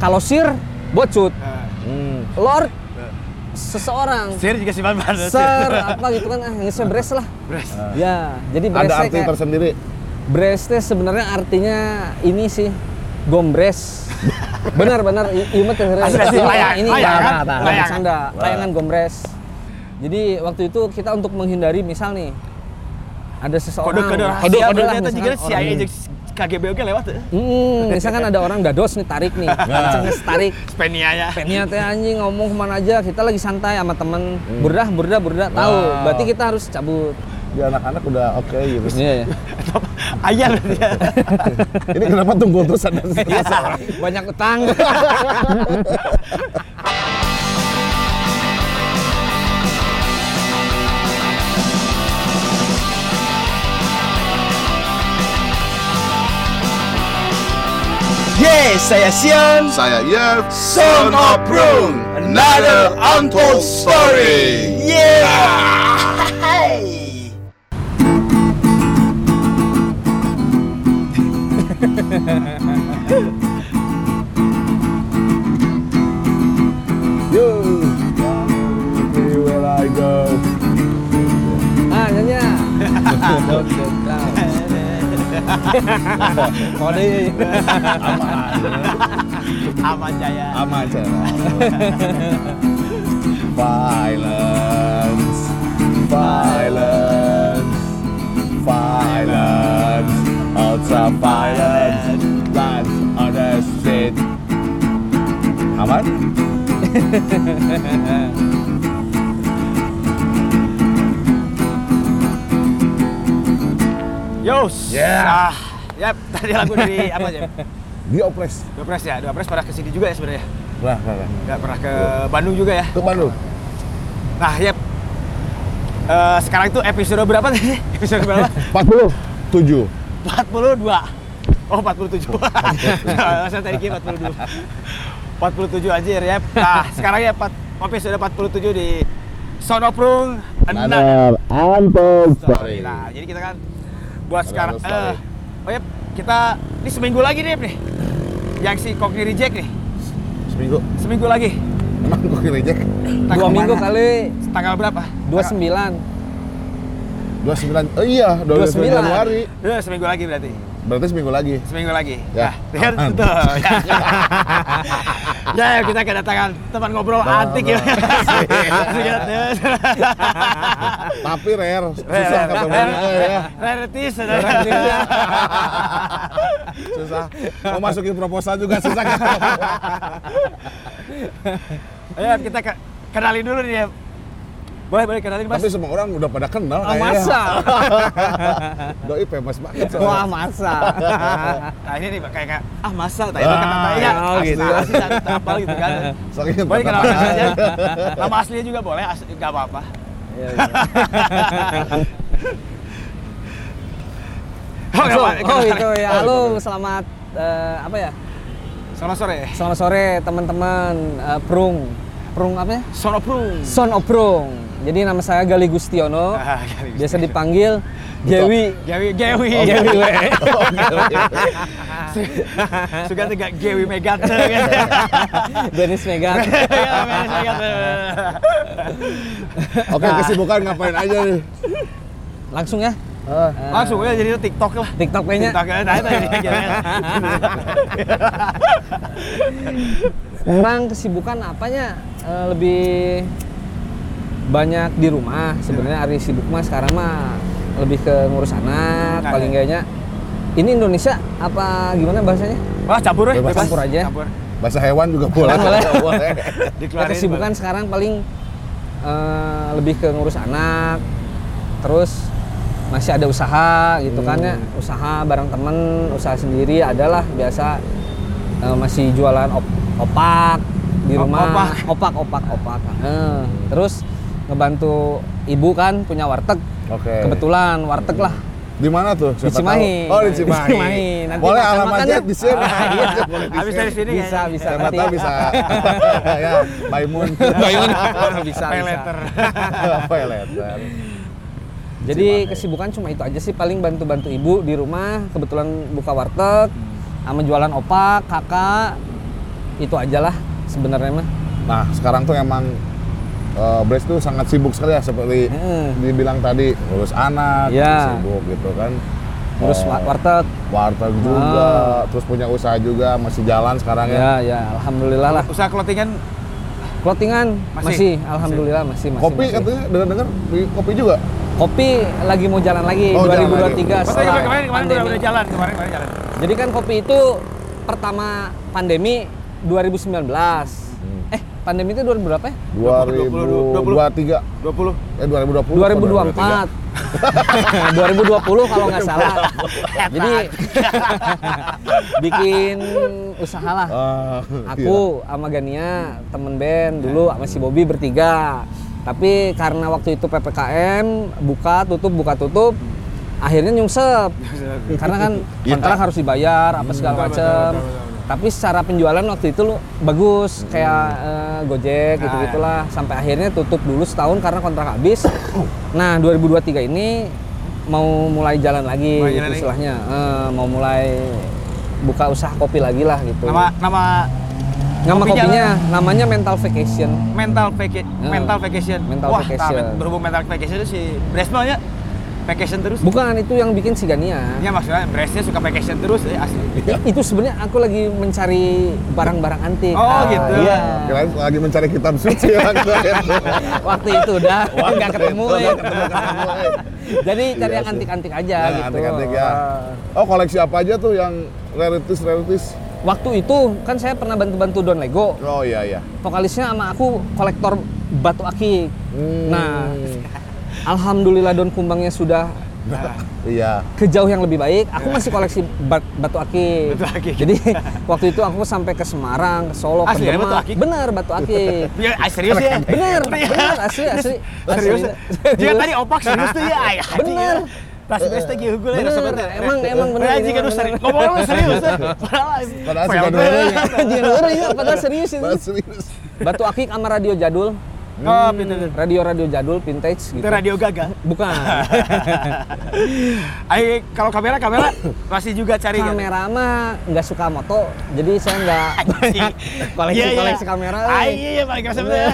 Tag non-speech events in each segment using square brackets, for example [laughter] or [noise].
kalau sir bocut, Nah, Hmm. lord seseorang, Sir juga sih ban ser apa gitu kan, ah nggak bres lah. Bres. Ya, jadi Ada bresnya arti kayak tersendiri. bres teh sebenarnya artinya ini sih gombres. benar benar, i- mah teh heureuy. Asli, asli, Ini- layangan, ini layangan, layangan, layangan. canda, layangan gombres. Jadi waktu itu kita untuk menghindari misal nih ada seseorang Kode-kode rahasia. kode Kode ternyata juga orang- jeung KGB oke lewat tuh. Hmm, misalkan ada orang dados nih tarik nih, cenges tarik. Spenia ya. Pennya teh anjing ngomong ke mana aja, kita lagi santai sama temen burdah burdah burdah tahu, Wow. berarti kita harus cabut. Di anak-anak udah oke gitu. Iya ya. [laughs] Ayah berarti ya. [laughs] Ini kenapa tunggu terus ada Iya, banyak utang. [laughs] Yes, saya Sion. Saya Yev, Son of Prune, another untold story. Yeah. [laughs] Yo, where I go. ah, nyanyi. [laughs] Don't get down. Kode. Aman Jaya. Aman cara. Violence, violence, violence, ultra violence, lands on the street. Aman? Yos. Yeah. Ah, yap, [laughs] tadi lagu dari apa aja? Diopres. Dua Pres ya, Dua Pres pernah ke sini juga ya sebenarnya. Nah, nah, nah. Nggak pernah ke Bandung juga ya. Ke Bandung. Nah, yap. Eh, sekarang itu episode berapa tadi? [laughs] Episode berapa? 47. 42. Oh, 47. Saya [laughs] tadi kira 42. 47 aja ya. Nah, sekarang ya 4 episode 47 di Sonoprung Another untold Story. Nah, jadi kita kan buat sekarang story. oh ya kita ini seminggu lagi nih nih. Yang si Koki reject nih. Seminggu. Seminggu lagi. Emang gue reject? Dua Tanggal minggu mana? kali Tanggal berapa? 29. 29. Oh iya, 29 29. Januari. Eh, seminggu lagi berarti. Berarti seminggu lagi. Seminggu lagi. Ya, Nah, aman. tuh. Ya. ya, kita kedatangan teman ngobrol Teman antik ya. [laughs] [laughs] [laughs] Tapi rare, susah ketemunya ya. Rarities. Susah. Mau masukin proposal juga susah ketemu. [laughs] Ayo kita ke kenalin dulu nih ya. Boleh, boleh kenalin Mas. Tapi semua orang udah pada kenal Ah, kayaknya. masa? [laughs] Doi famous banget Wah, soalnya. masa. Nah, ini nih kayak kayak ah masa tadi kan kata Ah, ya. oh, gitu. Asli tak apal gitu kan. Soalnya Boleh kenalin aja. Nama aslinya juga boleh, asli enggak apa-apa. Iya, iya. [laughs] Oh, Oh, oh itu ya. Halo, selamat eh, apa ya? Selamat sore. Selamat sore teman-teman eh, Prung. Prung apa ya? Son of Prung. Jadi nama saya Gali Gustiono. Ah, Gali Biasa Gustiono. dipanggil Gewi. Gewi, Gewi. Gewi [laughs] we. [laughs] Suka tiga Gewi Megate kan. Dennis [laughs] Megat. Ya, Megas Megate. Oke, kesibukan ngapain aja nih? Langsung ya. Eh, Langsung aja jadi TikTok lah. TikTok kayaknya. TikTok ya, nah kesibukan apanya Eh, lebih banyak di rumah. Sebenarnya hari sibuk mah sekarang mah lebih ke ngurus anak Nah, paling ya. kayaknya. Ini Indonesia apa gimana bahasanya? Wah, campur ya, Bebas. Campur aja. Campur. bahasa hewan juga boleh. [laughs] Boleh. Ya, kesibukan sekarang paling eh, lebih ke ngurus anak, terus masih ada usaha gitu kan ya, usaha bareng temen, usaha sendiri adalah biasa eh, masih jualan op- opak di rumah, opak. opak, opak, opak. Eh, terus ngebantu ibu kan punya warteg, Oke. kebetulan warteg lah. Di mana tuh? Di Cimahi. tahu? Oh, di Di Cimahi. Cimahi. Nanti Boleh alamatnya ya. di sini. [laughs] Ah, iya. Boleh di Habis sini. dari sini Bisa, bisa. Siapa nanti. tahu bisa. [laughs] ya, Baimun. Bayun. bisa, Pay bisa. letter. [laughs] Pay letter. Jadi Cimahi. kesibukan cuma itu aja sih paling bantu-bantu ibu di rumah kebetulan buka warteg sama jualan opak kakak itu aja lah sebenarnya mah Nah, sekarang tuh emang eh, Brace tuh sangat sibuk sekali ya seperti Heeh. dibilang tadi ngurus anak, Ya. sibuk gitu kan. terus Eh, wa- warteg warteg juga, terus punya usaha juga masih jalan sekarang ya. ya ya alhamdulillah lah Usaha clothingan clothingan Masih? masih, alhamdulillah masih masih Kopi masih. katanya dengar-dengar kopi juga. kopi lagi mau jalan lagi Oh, jalan 2023 lagi. Maksudnya setelah kemarin kemarin pandemi. udah jalan, kemarin kemarin jalan. Jadi kan kopi itu pertama pandemi 2019. Hmm. Pandemi itu 2000 berapa ya? 2023 20. eh 2020 2024. 2020 kalau nggak salah. Jadi [laughs] bikin usaha lah. Ah, Aku sama Gania, temen band dulu sama si Bobby bertiga. Tapi karena waktu itu PPKM, buka tutup buka tutup, akhirnya nyungsep. [laughs] karena kan Iya. kontrak harus dibayar apa segala betul, macem. Tapi secara penjualan waktu itu lu bagus, kayak eh, Gojek Nah, gitu gitulah. Sampai akhirnya tutup dulu setahun karena kontrak habis. nah 2023 ini mau mulai jalan lagi Mulai gitu jalan lagi. istilahnya. Eh, mau mulai buka usaha kopi lagi lah gitu. Nama nama Nama kopinya kopinya namanya Mental Vacation. mental vacation, Ya. mental vacation. Mental Wah, vacation. tak, berhubung mental vacation itu si Bresno nya vacation terus. Bukan itu yang bikin si Gania. Ya maksudnya Bresnya suka vacation terus eh, asli. I- Itu sebenarnya aku lagi mencari barang-barang antik. Oh, Ah, gitu. Iya. Kirain lagi mencari kitab suci waktu [laughs] itu. Waktu itu udah nggak ketemu. Nggak ya. ketemu, eh. [laughs] Jadi cari Iya yang sih. antik-antik aja Yang gitu. antik-antik ya. Ah. Oh koleksi apa aja tuh yang rarities rarities? Waktu itu kan saya pernah bantu-bantu Don Lego. Oh iya iya. Vokalisnya sama aku kolektor batu akik. Hmm. Nah, alhamdulillah Don Kumbangnya sudah Iya. ke jauh yang lebih baik. Aku masih koleksi bat- batu akik. Batu akik. Jadi waktu itu aku sampai ke Semarang, ke Solo, Asli ke ya, batu Demak. akik? Bener batu akik. Ya, serius ya? Bener, Iya. bener asli asli. Serius. Jika tadi opak serius tuh ya, Bener. Tas best lagi hugul ya, Bener, sebenarnya. emang- emang bener, Ya, jika lu serius, ngomong lu serius. ya. [laughs] Padahal suka dua-duanya. Jangan orang ya, padahal serius itu. Serius. Batu akik sama radio jadul. Oh, pintu itu. Radio-radio jadul vintage Itu gitu. radio gaga. Bukan. [laughs] Ay, kalau kamera kamera masih juga cari kan? kamera mah nggak suka moto, jadi saya nggak [laughs] Anjing. [laughs] koleksi Iya, iya. koleksi kamera. Eh. iya, iya, paling kerasa bener ya.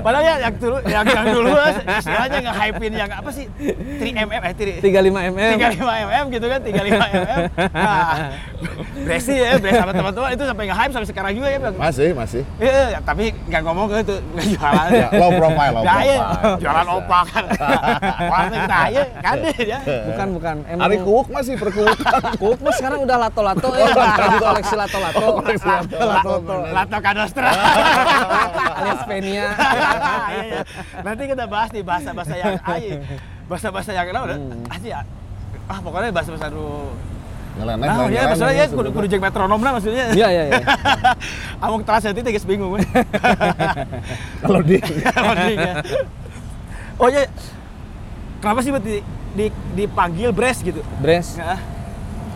Padahal ya yang dulu, yang, yang dulu istilahnya nge hypein yang apa sih? 3 mm, eh 3, 35 mm. 35 mm gitu kan, 35 mm. Nah, Bresi ya, Bresi sama teman-teman itu sampai nge-hype sampai sekarang juga ya. Masih masih. Iya, tapi nggak ngomong ke itu, nggak jualan. Ya, low profile, low profile. jualan Bisa. opak kan. Kita aja, kan ya. Bukan bukan. Emang Ari kuuk masih perkuukan. [laughs] Kuuk mah sekarang udah lato-lato ya, lagi koleksi lato-lato. Lato-lato. Lato Kadostra. alias Penia. Iya, iya. Nanti kita bahas nih bahasa-bahasa yang ayo. Bahasa-bahasa yang udah asli ya. Ah pokoknya bahasa-bahasa dulu. Nyeleneh, Nah, ya maksudnya ya kudu kudu jeung metronom lah maksudnya. Iya iya iya. [laughs] Amung teras nanti geus bingung. [laughs] Kalau di ya. [laughs] Oh iya. Kenapa sih buat di, di, dipanggil Bres gitu? Bres. Nah,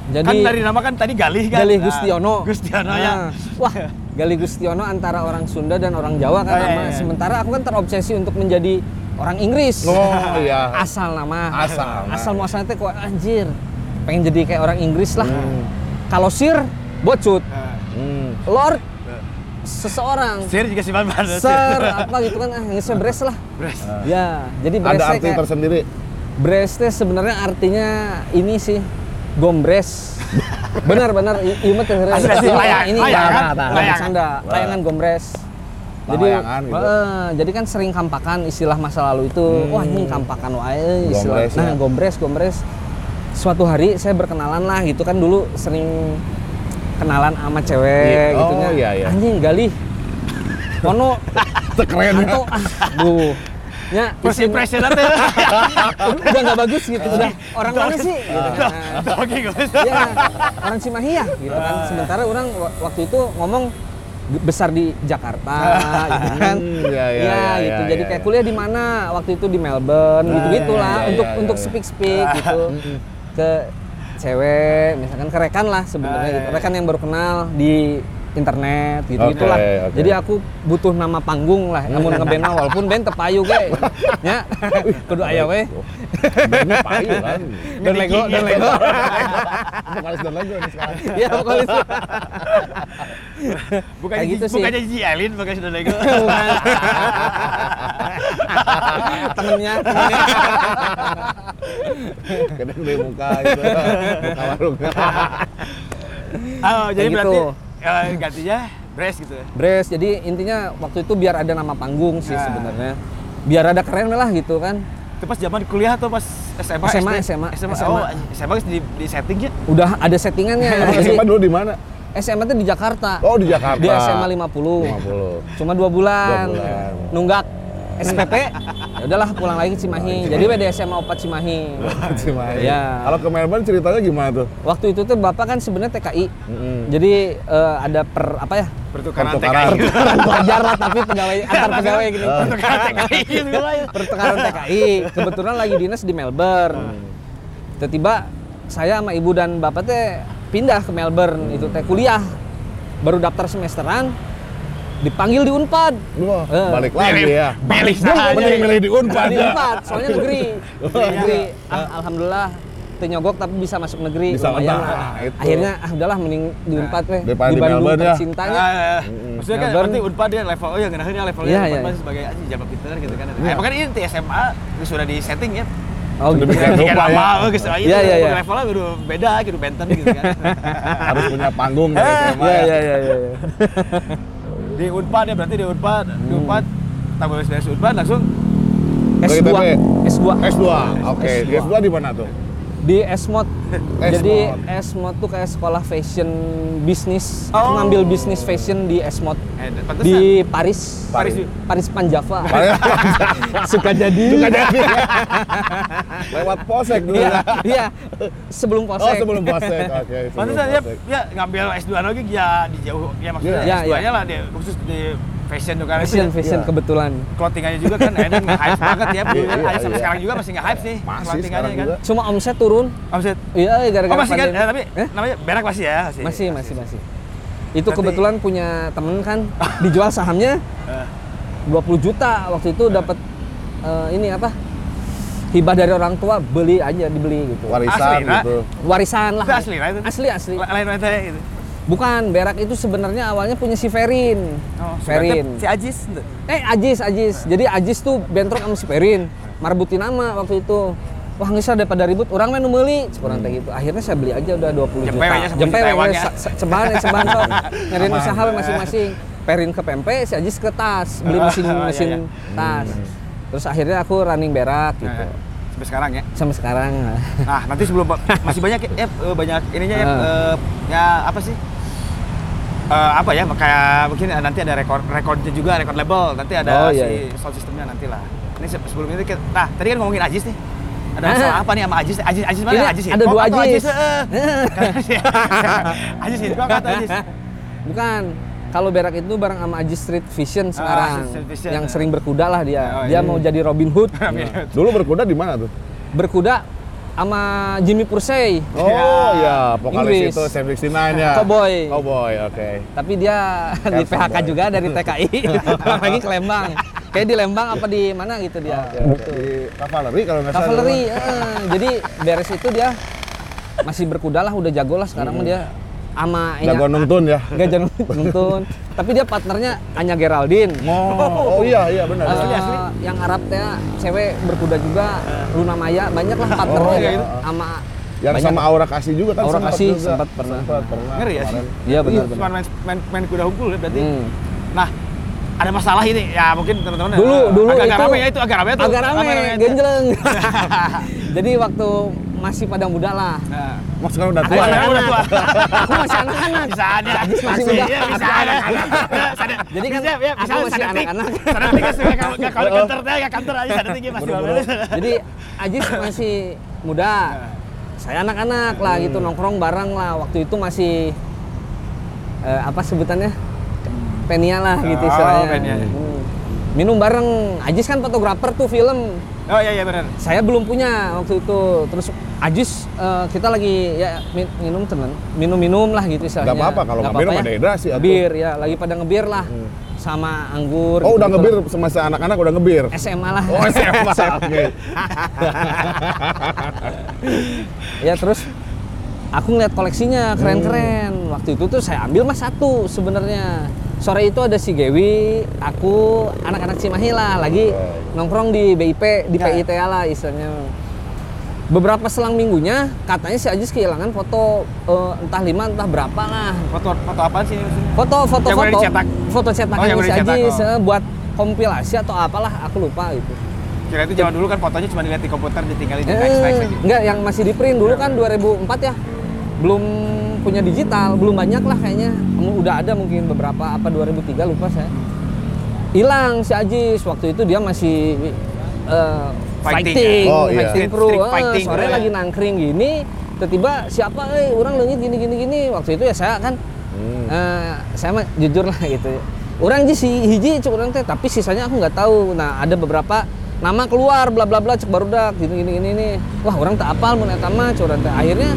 Jadi kan dari nama kan tadi Galih kan? Galih Nah, Gustiono. Gustiono Nah, ya. Wah, Galih Gustiono antara orang Sunda dan orang Jawa kan Oh, iya, nama. iya. Sementara aku kan terobsesi untuk menjadi orang Inggris. Oh iya. Asal nama. Asal nama. Asal muasalnya teh kok anjir. Pengen jadi kayak orang Inggris lah. Hmm. Kalau Sir, bocut. Nah, Hmm. Lord, seseorang. Sir juga sih ban Sir, apa gitu kan, ah, ngesnya Bres lah. Bres. Ya, jadi Ada Bres teh arti kayak tersendiri. Bres teh sebenarnya artinya ini sih gombres. [laughs] benar benar, i- iya mah teh serius. Ini- layangan, ini layangan, ya, layangan. bercanda, layangan gombres. Jadi, gitu. eh, jadi kan sering kampakan istilah masa lalu itu, Hmm. wah ini kampakan wae istilah. Gombres, nah, ya. gombres, gombres. Suatu hari saya berkenalan lah gitu kan dulu sering kenalan sama cewek Iya. gitu Oh, nya. iya, iya. Anjing galih. Kono [laughs] Keren atau ah, duh. Ya, impression nanti. [laughs] udah nggak bagus gitu udah [laughs] orang mana sih gitu kan. Nah, Oke, guys. ya orang Cimahi ya gitu kan sementara orang wa- waktu itu ngomong besar di Jakarta gitu kan Hmm, ya, ya, ya, ya, gitu ya, jadi ya, kayak ya. kuliah di mana waktu itu di Melbourne gitu gitulah ya, ya, untuk ya, untuk ya. speak speak gitu ke cewek misalkan ke rekan lah sebenarnya Ah, gitu ya. rekan yang baru kenal di internet gitu gitulah. Oke, oke. Jadi aku butuh nama panggung lah, namun ngeband mah walaupun band tepayu ge. nya. [laughs] Kudu aya we. Bandnya payu kan. [laughs] Dan Lego, dan Lego. Vokalis dan Lego nih sekarang. [laughs] Iya, vokalis. Bukan gitu sih. bukannya Ji Elin, bukan sudah Lego. Bukan. temennya. Kadang di muka gitu. Muka warung. Oh, jadi Kayak berarti eh, gantinya Brace gitu ya. Brace, jadi intinya waktu itu biar ada nama panggung sih Nah. sebenarnya. Biar ada keren lah gitu kan. Itu pas zaman kuliah atau pas SMA? SMA, SD? SMA. SMA. SMA. Oh, SMA di, di setting ya? Udah ada settingannya. [laughs] Jadi SMA dulu di mana? SMA tuh di Jakarta. Oh, di Jakarta. Di SMA 50. 50. Cuma dua bulan. Dua bulan. Nunggak SPP. ya udahlah pulang lagi ke Cimahi. Jadi we di SMA 4 Cimahi. Cimahi. Iya. Kalau ke Melbourne ceritanya gimana tuh? Waktu itu tuh Bapak kan sebenarnya TKI. Mm-mm. Jadi eh, ada per apa ya? Pertukaran Pertukaran. TKI. Pelajar lah tapi pegawai [laughs] antar pegawai gini. [laughs] Pertukaran TKI gitu ya. [laughs] Pertukaran TKI. Kebetulan lagi dinas di Melbourne. Tiba-tiba saya sama ibu dan bapak teh pindah ke Melbourne itu teh kuliah. Baru daftar semesteran dipanggil di Unpad. Wah, Eh. balik lagi ya. Balik Dia saja. mending milih di Unpad di ya. Unpad, soalnya negeri. [laughs] negeri. Ah, alhamdulillah nyogok tapi bisa masuk negeri. Bisa lumayan. Nah, itu. Akhirnya ah udahlah mending di Unpad. Daripada di Bandung Melbourne ya. tercintanya. Ah, Maksudnya kan Melbourne. berarti Unpad dia level oh ya ngenahin levelnya Iya, Unpad iya. masih sebagai aja jabat pinter gitu kan. Iya. Emang kan ini di SMA sudah di setting ya. Oh gitu. Tiga lupa ya. oh, geus aja Iya, iya, iya. levelnya udah beda gitu benten gitu kan. [laughs] Harus punya panggung dari SMA. Iya ya. iya iya iya. [laughs] di Unpad ya berarti di Unpad, di Unpad tamu beres Unpad langsung Bagi S2. TP. S2. S2. Oke, di S2. S2 di mana tuh? Di Esmod. [laughs] Jadi Esmod tuh kayak sekolah fashion bisnis. Aku Oh. ngambil bisnis fashion di Esmod. eh. Di Paris. Paris. [laughs] Paris Panjava. Suka jadi. Suka jadi. [laughs] Lewat posek dulu Iya, ya. iya. Sebelum posek. Oh, sebelum posek. Oke, sebelum Pantesan ya, ya ngambil S2 lagi ya di jauh ya maksudnya Iya, S2 nya iya. lah dia khusus di fashion kan Fashion, fashion Iya. kebetulan. clothingannya juga kan Eden nge-hype banget ya dulu Iya, kan. iya, ada sampai iya. sekarang juga masih nge-hype sih Masih sekarang kan juga. Cuma omset turun. omset Iya, gara-gara oh masih kan eh, tapi Eh? namanya berak masih ya Masih, masih, masih. Itu Berarti- kebetulan punya temen kan dijual sahamnya Eh, 20 juta waktu itu dapat eh, ini apa? Hibah dari orang tua, beli aja dibeli gitu. Warisan Asli, gitu. Warisan lah. Itu asli, lah itu? Asli, asli. lain gitu Bukan, Berak itu sebenarnya awalnya punya si Ferin. oh, Ferin. si Ajis Eh, Ajis, Ajis. Jadi Ajis tuh bentrok sama si Ferin. Marbutin nama waktu itu. Wah, nggak usah daripada ribut, orang main meuli, sekurang teh gitu. Akhirnya saya beli aja udah 20 Jempe juta. we nya, 10 Jempe juta we, ewangnya. se- se- ceban, eh, ceban sok. Nyariin usaha masing-masing. Perin ke pempe, si Ajis ke tas, beli [laughs] mesin Iya, mesin iya. tas. Terus akhirnya aku running berak gitu. Nah, sampai sekarang ya Sampai sekarang. nah nanti sebelum masih banyak ya eh, banyak ininya ya Ah. eh, ya apa sih Eh, apa ya kayak mungkin nanti ada rekor rekornya juga rekor label nanti ada Oh, iya, si iya. sound systemnya nanti lah ini se- sebelum itu kita, nah tadi kan ngomongin Ajis nih ada Ah. masalah apa nih sama Ajis Ajis Ajis mana Ini Ajis ada hip hop dua atau Ajis. eh? Ajis [laughs] hop atau Ajis Bukan. Kalau berak itu bareng sama Ajis Street Vision sekarang. Street Vision, yang ya. sering berkuda lah dia. Oh, dia iya. mau jadi [laughs] Robin Hood. Dulu berkuda di mana tuh? berkuda sama Jimmy Pursey. [laughs] Oh iya, vokalis Inggris. itu Sam 69 ya. Cowboy. Cowboy, oke. Tapi dia di Kan PHK Cowboy. juga dari TKI. Pulang [laughs] lagi ke Lembang. Kayak di Lembang apa di mana gitu dia. Oke, Di Cavalry kalau nggak salah. Cavalry. eh. jadi beres itu dia masih berkuda lah, udah jago lah sekarang mah dia sama Jago nungtun ya. Gak jago [laughs] nonton. Tapi dia partnernya Anya Geraldine. Oh, oh iya iya benar. Asli, asli. Yang Arab teh cewek berkuda juga, Luna Maya banyak lah partnernya Oh, ya. iya. sama Yang banyak. sama Aura Kasih juga kan Aura sempat Kasih sempat pernah. Sempat pernah. Ngeri ya sih. Iya benar Cuma benar. main, main, main kuda hunkul ya berarti Hmm. nah ada masalah ini ya mungkin teman-teman Dulu dulu agak, itu agak rame ya itu agak rame tuh Agak rame, itu. genjleng. [laughs] Jadi waktu masih pada muda lah. Nah, Mas sekarang udah Aku tua. anak ya? udah tua. Aku masih anak-anak. Bisa ada. Ajis masih muda. iya, bisa ada. Ya, sadar. Jadi kan Bisa, ya, aku bisa masih sadar tik. anak-anak. Sadar suka kalau kantor teh nggak kantor aja sadar tik masih bagus. Jadi Ajis masih muda. Saya anak-anak lah gitu nongkrong bareng lah. Waktu itu masih eh, apa sebutannya? Penia lah gitu Oh, istilahnya. penia. Hmm. Minum bareng. Ajis kan fotografer tuh film. Oh iya iya benar. Saya belum punya waktu itu. Terus Ajis eh, kita lagi ya mi- minum teman, minum-minum lah gitu istilahnya. Nggak apa-apa, kalau Nggak minum apa-apa ada hidrasi. Bir ya, lagi pada ngebir lah. Sama anggur. Oh, udah gitu-gitu ngebir semasa anak-anak udah ngebir. SMA lah. Oh, SMA. [laughs] Oke. [laughs] ya terus aku ngeliat koleksinya keren-keren. Waktu itu tuh saya ambil mas satu sebenarnya. Sore itu ada si Gewi, aku, anak-anak Cimahi lah lagi nongkrong di BIP, di Ya. PITA lah istilahnya. Beberapa selang minggunya katanya si Ajis kehilangan foto eh, entah lima entah berapa lah. Foto foto apa sih maksudnya? Foto foto Yang foto dicetak? foto cetakan Oh, yang si Ajis oh. eh, buat kompilasi atau apalah aku lupa gitu. Kira itu zaman dulu kan fotonya cuma dilihat di komputer ditinggalin di Eh, next gitu. enggak, yang masih di print dulu kan 2004 ya. Belum punya digital, belum banyak lah kayaknya. Udah ada mungkin beberapa apa 2003 lupa saya. Hilang si Ajis waktu itu dia masih eh, Fighting, fighting, ya? Oh, iya. fighting pro. Eh, fighting, sore ya. lagi nangkring gini, tiba-tiba siapa eh orang leungit gini gini gini. Waktu itu ya saya kan Hmm. eh, saya mah jujur lah [laughs] gitu. Orang aja si hiji cek orang teh, tapi sisanya aku nggak tahu. Nah, ada beberapa nama keluar bla bla bla cek barudak gini gini gini nih. Wah, orang tak apal mun eta mah cek urang teh. Akhirnya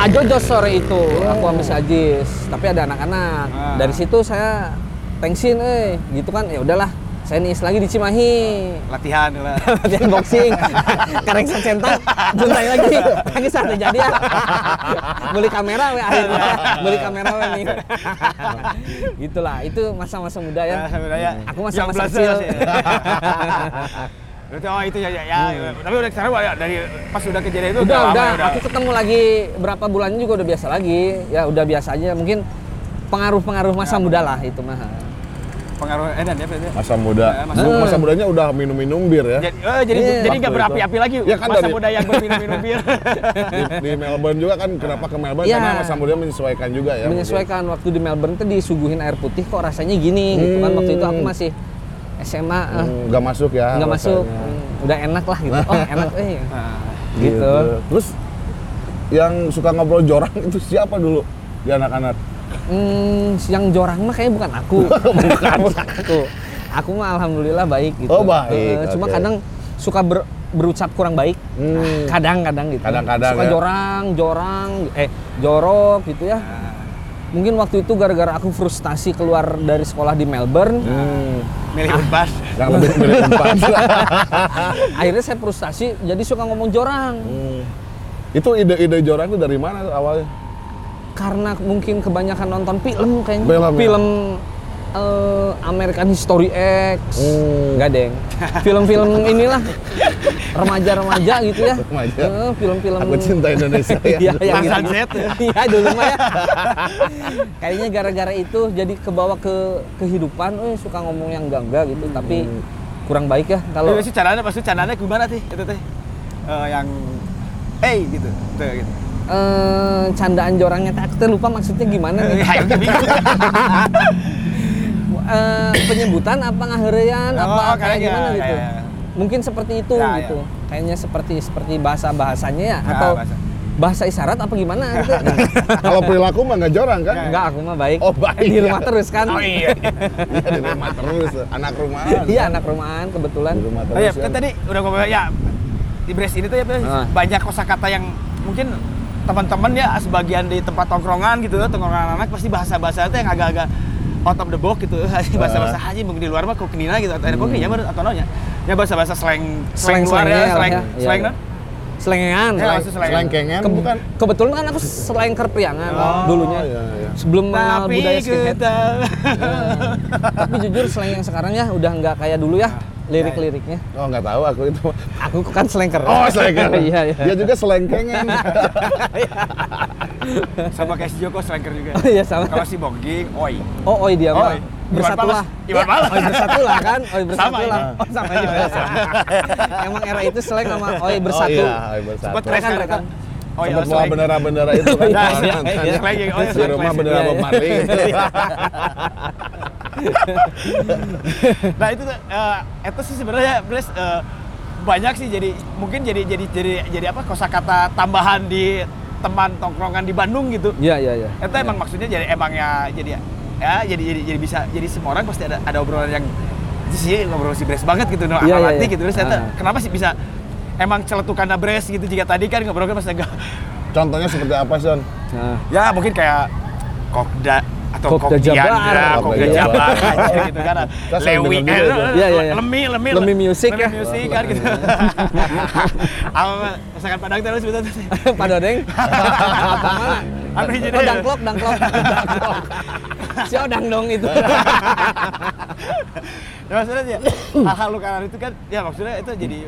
ajojos sore itu aku ambil si Ajis, tapi ada anak-anak. Ah. Dari situ saya thanksin eh gitu kan. Ya udahlah, saya nis lagi di Cimahi. Latihan lah. [laughs] latihan boxing [laughs] karek centang buntai lagi lagi satu jadi ya [laughs] beli kamera we akhirnya beli kamera we nih gitulah itu masa-masa muda ya Ya, aku belasan kecil. Berarti oh itu ya ya. ya. Tapi udah sekarang ya, dari pas udah kejadian itu udah lama udah ya, aku ketemu lagi berapa bulannya juga udah biasa lagi ya udah biasa aja mungkin pengaruh-pengaruh masa Ya. muda lah itu mah pengaruh edan ya berarti. Masa muda. Ya, masa Masa, muda. mudanya udah minum-minum bir ya. Jadi, oh, jadi Iya. jadi nggak berapi-api lagi. Ya kan masa dari- muda yang berminum-minum bir. [laughs] [laughs] Di, di Melbourne juga kan kenapa ke Melbourne Iya. karena masa muda menyesuaikan juga ya. menyesuaikan waktu di Melbourne tuh disuguhin air putih kok rasanya gini gitu kan waktu itu aku masih SMA eh, Hmm, nggak masuk ya. nggak masuk. Hmm, udah enak lah gitu. [laughs] Oh enak eh. Nah, gitu. Terus yang suka ngobrol jorang itu siapa dulu? Di anak-anak? hmm, yang jorang mah kayaknya bukan aku. [laughs] Bukan aku. Aku mah alhamdulillah baik gitu. Oh, baik, Eh, cuma oke. kadang suka ber- berucap kurang baik. Hmm. kadang-kadang gitu. Kadang-kadang suka ya. jorang jorang eh jorok gitu ya mungkin waktu itu gara-gara aku frustasi keluar dari sekolah di Melbourne Hmm. milih unpas. Yang lebih milih empat. [laughs] akhirnya saya frustasi jadi suka ngomong jorang Hmm. Itu ide-ide jorang itu dari mana awalnya? karena mungkin kebanyakan nonton film kayaknya Film, ya? Eh, American History X Hmm. nggak deng [laughs] film-film inilah remaja-remaja gitu ya Remaja. Eh, film-film Aku cinta Indonesia ya. Iya, yang Bang gitu. Sunset. Iya dulu mah ya. Kayaknya gara-gara itu jadi kebawa ke kehidupan, eh suka ngomong yang enggak-enggak gitu, tapi kurang baik ya kalau Kalau sih caranya pasti caranya gimana sih itu teh? Eh, yang hey gitu. Tuh gitu. eh candaan jorangnya tak lupa maksudnya gimana nih. [laughs] [laughs] Ya, bingung. Eh, penyebutan apa ngaheurean Oh, apa kayak gimana gitu. ya, ya. Mungkin seperti itu Ya, gitu. Kayaknya seperti seperti bahasa-bahasanya ya Ya, atau bahasa. bahasa isyarat apa gimana [laughs] gitu. Kalau perilaku mah nggak jorang kan? Enggak, aku mah baik. Oh, baik. Di rumah terus kan. Oh iya. Iya di rumah terus, anak rumahan. Iya, anak rumahan kebetulan. Di rumah terus. Oh iya, kan. kan tadi udah ngomong ya di Brest ini tuh ya Bres, Ah. banyak kosakata yang mungkin teman-teman ya sebagian di tempat tongkrongan gitu tongkrongan anak pasti bahasa-bahasa itu yang agak-agak out of the box gitu [laughs] bahasa-bahasa Ah. haji mungkin di luar mah kok kenina gitu atau kok keninya baru atau nonya ya bahasa-bahasa slang Slang- slang luar ya slang ya. Iya, slang iya. non? Selengean. Ya. Selengkengan Ke- bukan? Kebetulan kan aku selengker priangan Oh, dulunya. iya, iya. Sebelum mengenal tapi budaya skinhead. kita [laughs] Tapi jujur slang yang sekarang ya udah nggak kayak dulu ya lirik-liriknya. Oh nggak tahu aku itu. Aku kan selengker. Oh selengkengan. [laughs] Iya, iya. Dia juga selengkengan. [laughs] sama kayak si Joko slanker juga Oh [laughs] iya sama. kalau si Bongging oi Oh, oi dia mah. Oi. Bersatulah. Iwan Fals. Oi bersatulah kan. Oi Sama bersatulah. ini. Oh, sama juga. Sama. Emang era itu slang sama oi bersatu. Oh iya, Oi bersatu. Sempat Rekan, keren rekan. Oh iya, Sempat bendera-bendera itu kan. Kan, iya, kan. iya, oh, Di rumah bendera Iya, Bob iya. Marley. Nah itu tuh, eh, itu sih sebenarnya Bres eh, banyak sih jadi mungkin jadi jadi jadi jadi apa kosakata tambahan di teman tongkrongan di Bandung gitu. Iya, iya, iya. Itu emang maksudnya jadi emangnya jadi ya jadi jadi jadi bisa jadi semua orang pasti ada ada obrolan yang sih ngobrol si Bres banget gitu, no, Iya, iya, amati iya. gitu. Terus Ah. kenapa sih bisa emang celetukan Bres gitu jika tadi kan ngobrolnya pas enggak. Contohnya seperti apa, Son? Nah, Ya mungkin kayak Kokda atau Kok Jabar. Kokda Kokda Jabar gitu kan. [laughs] Lewi, eh, itu. Iya, iya, iya. Lemi, Lemi, Lemi Music Lemi ya. Music kan gitu. [laughs] Apa masakan Padang terus betul. [laughs] Pak Dodeng. Apa mana? Apa jadi? Oh, dangklok, dangklok. si Odang dong itu. ya maksudnya ya hal-hal lukaran itu kan ya maksudnya itu jadi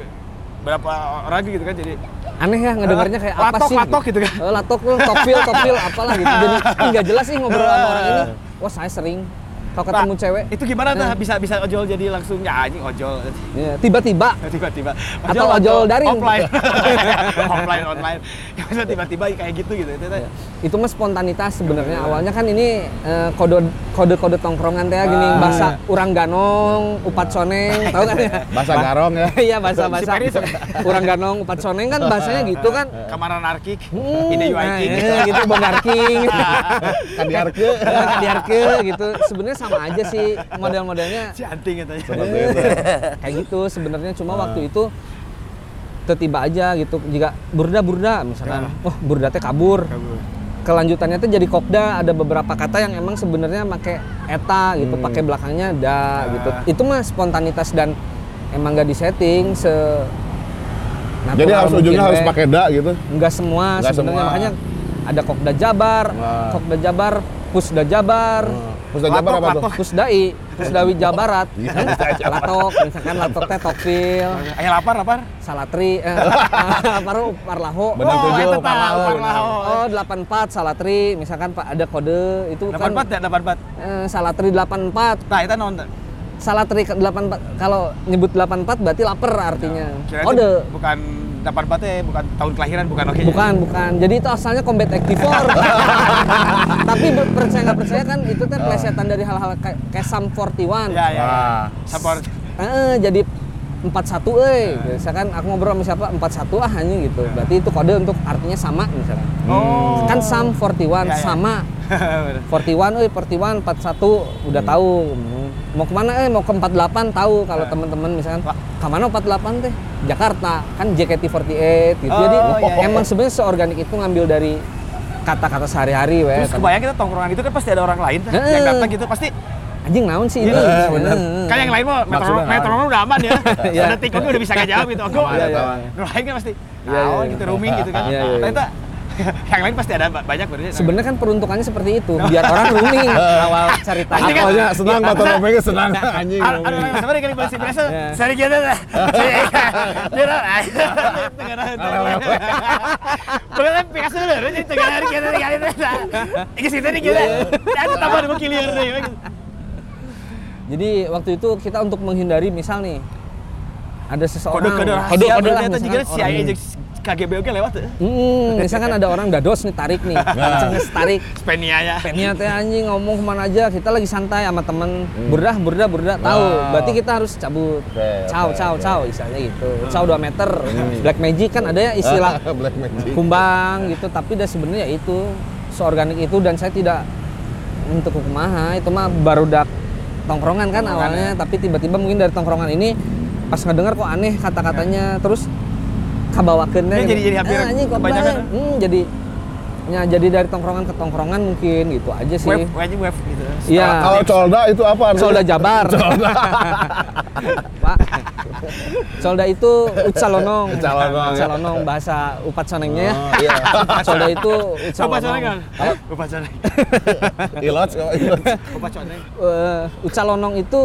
berapa orang gitu kan jadi Aneh ya ngedengarnya kayak apa Latok, sih? latok gitu kan. Oh, latok tuh, topil, topil, apalah gitu. Jadi [laughs] nggak jelas sih ngobrol sama orang ini. Wah saya sering kalau ketemu Nah, cewek. itu gimana tuh Nah. bisa bisa ojol jadi langsung ya anjing ojol Iya, tiba-tiba [laughs] tiba-tiba Atau ojol daring. offline [laughs] [laughs] offline online ya maksudnya tiba-tiba kayak gitu gitu itu Ya. Itu mah spontanitas sebenarnya. Awalnya kan ini eh, kode kode kode tongkrongan teh gini Ah. bahasa urang ganong, upat soneng, tahu kan ya? Bahasa garong ya. Iya bahasa bahasa urang ganong, upat soneng kan bahasanya gitu kan. kamar anarkik Hmm, nah, UI iya, gitu bogarking. Kadiarke. Kadiarke gitu. Sebenarnya sama aja sih model-modelnya. Si anting gitu Seperti itu. kayak gitu sebenarnya cuma waktu itu tiba aja gitu jika burda burda misalkan. Wah burda teh kabur. Kelanjutannya tuh jadi kokda ada beberapa kata yang emang sebenarnya pakai eta gitu Hmm. pakai belakangnya da gitu. Ah. itu mah spontanitas dan emang gak disetting se Jadi natural harus ujungnya harus pakai da gitu. Enggak semua sebenarnya makanya ada kokda jabar kokda jabar pusda jabar Pusda Jabar apa tuh? pusdai pusdawi jabarat Iya, latok misalkan latok teh tokpil ayo lapar lapar? Salatri eh, [laughs] paru parlaho Benang Oh, tujuh, Parlaho. Parlaho. oh 84 salatri. Misalkan pak ada kode itu dapat empat kan ya dapat empat? Eh, salatri 84 nah itu nonton salatri ke 84 kalau nyebut 84 berarti lapar artinya. Kira kode. bukan dapat empat ya bukan tahun kelahiran bukan oke Bukan, bukan. Jadi itu asalnya Combat Activor. [laughs] Tapi percaya nggak percaya kan itu kan plesetan dari hal-hal kayak, kayak Sam 41. ya ya, ya. Support Eh, jadi 41 euy. Misalkan aku ngobrol sama siapa 41 ah hanya gitu. Berarti itu kode untuk artinya sama misalkan. oh Kan Sam 41 Ya, ya. sama. [laughs] 41 euy, 41 41 udah tahu. Mau ke mana eh mau ke 48 tahu kalau teman-teman misalkan ke mana 48 teh Jakarta kan JKT48 gitu Oh, jadi iya. emang sebenarnya seorganik itu ngambil dari kata-kata sehari-hari weh terus kebayang kita tongkrongan itu kan pasti ada orang lain tuh, yang Heeh. datang gitu pasti anjing naon sih ini Iya, bener. Heeh. kan yang lain mah Maksudnya metronom metronom udah aman ya [laughs] Iya. ada tiktok udah bisa ngejawab gitu aku Iya, iya. yang lain kan pasti Iya, iya, naon iya. gitu rooming [laughs] gitu kan Iya, iya, iya. ternyata [laughs] yang lain pasti ada ba- banyak berarti sebenarnya kan peruntukannya seperti itu [laughs] biar orang rooming [laughs] awal ceritanya Pasti kan- Awalnya senang, motor romengnya senang anjing. Aduh, aduh, sebenarnya kali bahasa biasa, Iya. sari kita dah. Dia Bukan Picasso dulu, jadi tengah hari kita kali itu. Iki situ nih kita. Ada tambah mau clear deh. jadi waktu itu kita untuk menghindari misal nih ada seseorang kode-kode lah, ternyata juga misalkan CIA orang- jeung KGB oke lewat tuh. Hmm, misalkan ada orang dados nih tarik nih, [laughs] cenges tarik. Spenia ya. Pennya teh anjing ngomong ke mana aja, kita lagi santai sama temen burdah burdah burdah tahu. Wow. Berarti kita harus cabut. Oke, Ciao oke, ciao oke. ciao istilahnya gitu. Ciao 2 meter. Black magic kan ada ya istilah [laughs] Black Magic. kumbang gitu, tapi dah sebenarnya ya itu seorganik itu dan saya tidak untuk kumaha itu mah baru dak tongkrongan kan Tongkrongan awalnya, tapi tiba-tiba mungkin dari tongkrongan ini pas ngedengar kok aneh kata-katanya terus kabawakeun Ya, jadi- jadi hampir eh, anjing kok kebanyakan. bae. hmm, jadi ya jadi dari tongkrongan ke tongkrongan mungkin gitu aja sih Web, web web gitu. Iya. Kalau colda itu apa artinya? Solda Jabar. [laughs] [laughs] Pak. Solda itu ucalonong. Ucalonong, ya. Ucalonong bahasa upat sonengnya ya. Oh, iya. [laughs] Solda itu ucalonong. coneng kan? Hah? Coba coneng. Ilot. Coba coneng. Eh, ucalonong itu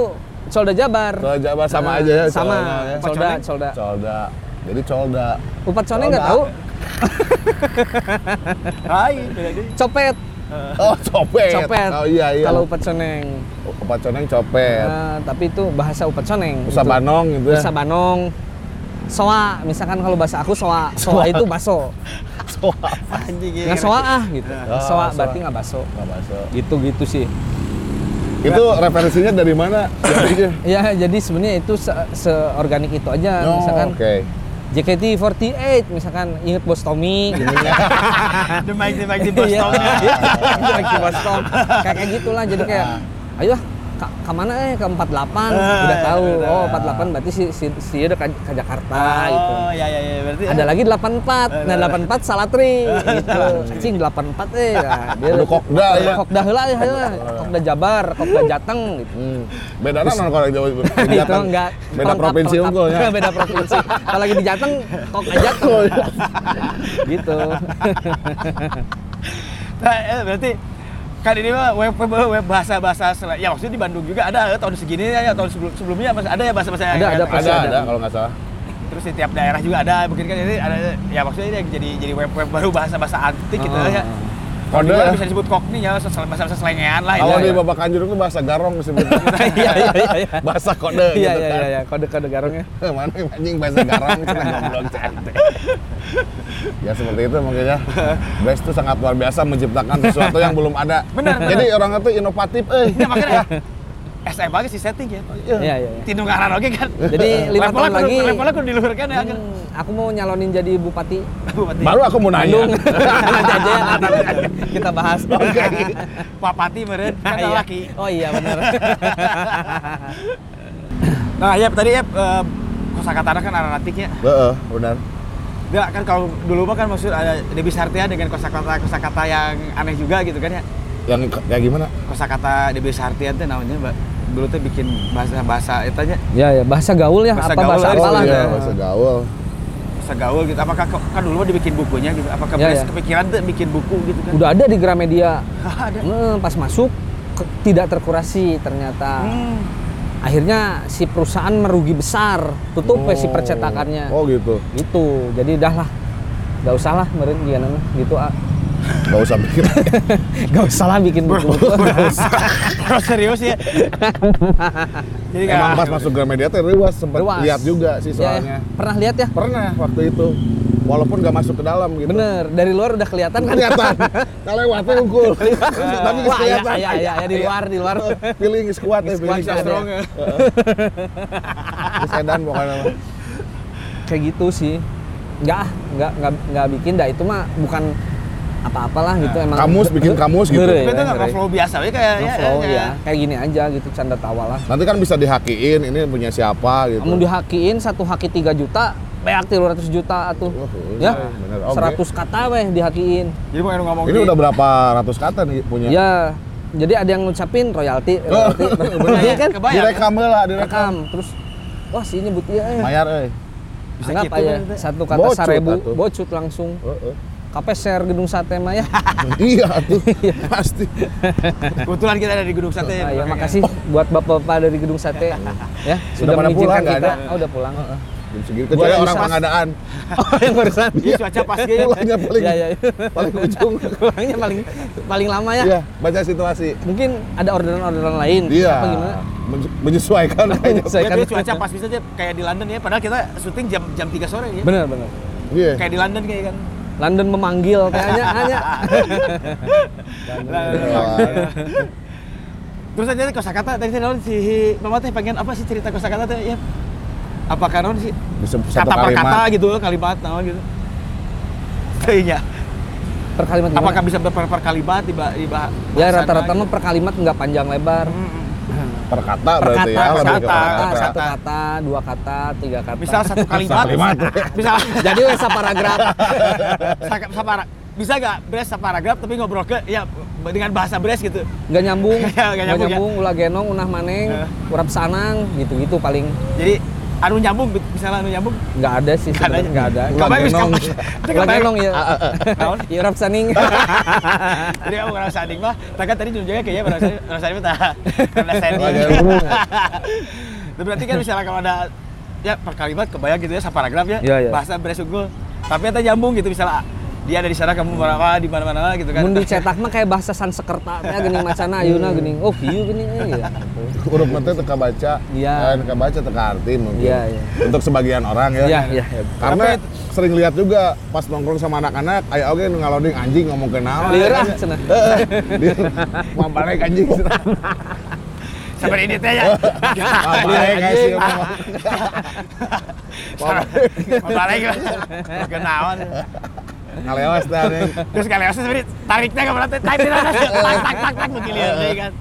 Solda Jabar. Solda Jabar sama aja ya, Sama. Ucalonong ya. Solda. Colda. Jadi colda. Upat soneng nggak tahu? [laughs] Hai. Copet. Oh, copet. Copet. Oh iya iya. Kalau upat soneng. Upat coneng copet. Eh, tapi itu bahasa upat soneng. Usa Itu. banong gitu ya. Usa banong. Soa, misalkan kalau bahasa aku soa, soa itu baso. [laughs] Anjing ya. Nggak soa ah gitu. Ah, soa soa. berarti nggak baso. Nggak masuk. Gitu gitu sih. Itu referensinya dari mana? Jadinya? [coughs] Ya jadi sebenarnya itu se seorganik itu aja. Oh, misalkan oke. JKT48 misalkan inget Bos Tommy gitu ya. [laughs] The mic di Boston. Iya, [laughs] Inget Bos Tom. Kayak kayak gitulah jadi kayak ayo ah, Ka, ke mana eh ke 48 Ah, udah tahu. udah. oh 48 berarti si si, si dia udah ke, ke Jakarta gitu. Oh, ya ya ya berarti ada lagi 84 nah 84 Salatri [laughs] gitu. Anjing 84 eh. Nah, dia Kudu Kokda, ya. kokda heula ya heula. kokda Jabar kokda Jateng gitu. Hmm. Beda nah kalau di Jawa itu? [laughs] Enggak. Beda provinsi pelengkap. unggulnya. [laughs] beda provinsi. Kalau lagi di Jateng kok Jateng? Gitu. Nah, eh, berarti kan ini mah web web, web bahasa bahasa ya maksudnya di Bandung juga ada eh, tahun segini ya tahun sebelum sebelumnya masih ada ya bahasa bahasa Ada, ada, Ada, ada. ada kalau nggak salah. terus di tiap daerah juga ada mungkin kan ini ada ya maksudnya ini jadi jadi web web baru bahasa bahasa antik gitu Ah, ya Kalau di Kode luar ya. bisa disebut kokni ya bahasa selengean lah Kalau ya. di Babak Kanjur itu bahasa garong disebutnya. [laughs] iya iya iya iya bahasa kode iya gitu iya kan. iya iya kode kode garongnya [laughs] Mana yang anjing bahasa garong itu goblok cantik. [laughs] Ya seperti itu makanya Blaze itu sangat luar biasa menciptakan sesuatu yang belum ada. Benar, benar. Jadi orang itu inovatif eh. Ya makanya SM aja sih setting ya. iya iya iya Tinu ngaran oke kan. Jadi [laughs] lima tahun lagi- Levelnya kudu diluhurkan ya kan. Hmm, aku mau nyalonin jadi bupati [laughs] Bupati. Baru aku mau nanya. [laughs] Nanti aja ya, nanti aja kita bahas Pak Pati meren kan Iya. laki. oh iya benar Nah, ya tadi ya eh, kosakata kan aranatik ya. Heeh, benar. Enggak kan kalau dulu mah kan maksud ada Debbie Sartia dengan kosakata kosakata yang aneh juga gitu kan ya. Yang kayak gimana? Kosakata Debbie Sartia itu namanya Mbak. Dulu tuh bikin bahasa-bahasa itu aja, ya ya bahasa gaul ya Bahasa apa gaul bahasa lah, apalah iya, ya. bahasa gaul. bahasa gaul gitu. Apakah kan dulu mah dibikin bukunya gitu. Apakah Ya, ya. kepikiran tuh bikin buku gitu kan? udah ada di Gramedia [laughs] ada. Eh, pas masuk ke- tidak terkurasi ternyata Hmm. akhirnya si perusahaan merugi besar tutup si Oh. percetakannya Oh gitu. itu jadi dah lah gak usah lah meren gitu ah Gak usah bikin. [laughs] gak usah lah bikin buku Bro, serius ya. Jadi Emang pas masuk Gramedia teh ruas sempat lihat juga sih Ya, ya. soalnya. pernah lihat ya Pernah waktu itu. Walaupun gak masuk ke dalam gitu. bener dari luar udah kelihatan kan Kelihatan. [laughs] Kalau lewatnya unggul. Tapi Wah, iya, kelihatan. iya, iya, iya, di luar, di luar. Feeling is kuat ya, Is feeling iya, strong iya. ya. Di sedan pokoknya. kayak gitu sih nggak ah, nggak nggak nggak bikin dah itu mah bukan apa-apalah gitu emang Kamus, bikin kamus gitu. Tapi itu nggak heureuy. flow biasa ya kayak ya, Nge-flow, ya, ya kayak gini aja gitu canda tawa lah Nanti kan bisa dihakiin, ini punya siapa gitu. kamu dihakiin satu haki 3 juta banyak 300 juta atuh Oh, ya bener. 100 kata weh dihakiin Jadi mau ngomong Ini udah berapa ratus kata nih punya? ya jadi ada yang ngucapin royalti royalti [laughs] Bener Iya kan. Direkam lah, direkam. rekam terus wah sih nyebut iya eh. Mayar eh. Bisa anggap gitu aja kan, satu kata Bocut seribu atuh. bocut langsung Heeh. Kape share gedung sate mah ya [laughs] iya tuh, pasti. Kebetulan kita ada di Gedung Sate. Ah, ya makanya. makasih buat bapak-bapak dari gedung sate ya sudah pada mengizinkan pulang, nggak kita ada? oh udah pulang Jam segini kecuali orang bisa. pengadaan. [laughs] oh yang barusan Iya, cuaca pas gitu. Pulangnya paling ya ya paling ujung. [laughs] pulangnya paling paling lama ya Iya, baca situasi. mungkin ada orderan-orderan lain Iya. apa gimana Men- menyesuaikan kayaknya. Saya Ya, kan- cuaca pas bisa aja kayak di London ya. Padahal kita syuting jam jam 3 sore ya. bener bener Iya. Kayak di London kayak kan. London memanggil kayaknya hanya Terus aja kosakata tadi saya si Mama teh pengen apa sih cerita kosakata teh ya? Apa karon sih? Bisa satu Kata per kalimat. kata gitu, kalimat naon gitu. Kayaknya. per kalimat gimana? Apakah bisa per, per kalimat di ba- di ba- ya rata-rata gitu? mah per kalimat nggak panjang lebar Mm-mm. Per kata per berarti kata, ya, per lebih ke kata, per kata. satu kata, dua kata, tiga kata. Misal satu kalimat. kalimat. Misal Jadi wes paragraf. Sapara bisa gak Bres separagraf tapi ngobrol ke ya dengan bahasa Bres gitu nggak nyambung, [laughs] Nggak nyambung, nyambung, ulah genong, unah maneng, urap sanang, gitu-gitu paling jadi anu nyambung misalnya anu nyambung nggak ada sih Nggak ada. nggak ada. Kapan bisa kapan- genong ya. Ya urap saning. jadi aku ngerasa sading mah tak tadi juga kayaknya ngerasa ngerasa sading mah tak genong. Itu [laughs] berarti kan misalnya kalau ada ya per kalimat kebayang gitu ya saparagraf ya Iya, iya. bahasa Bres unggul tapi itu nyambung gitu misalnya dia ada di sana kamu berapa di mana-mana gitu kan Mun dicetak mah kayak bahasa Sansekerta teh geuning macana ayeuna geuning. Oh, kieu geuning eh gitu. Huruf mete teka baca. Iya. Eh, Teka baca teka arti mungkin. Iya, iya. Untuk sebagian orang ya. Iya, iya. iya. Karena Tapi- sering lihat juga pas nongkrong sama anak-anak, aya oge nu ngaloding anjing ngomong ke naon. Lieur ah cenah. Dia mambalek anjing. seperti ini teh ya Mambalek guys sih ngomong. balik kenawan Ngalewas dah nih. terus kali seperti tariknya ke berarti tarik ada tak tak tak tak lihat deh kan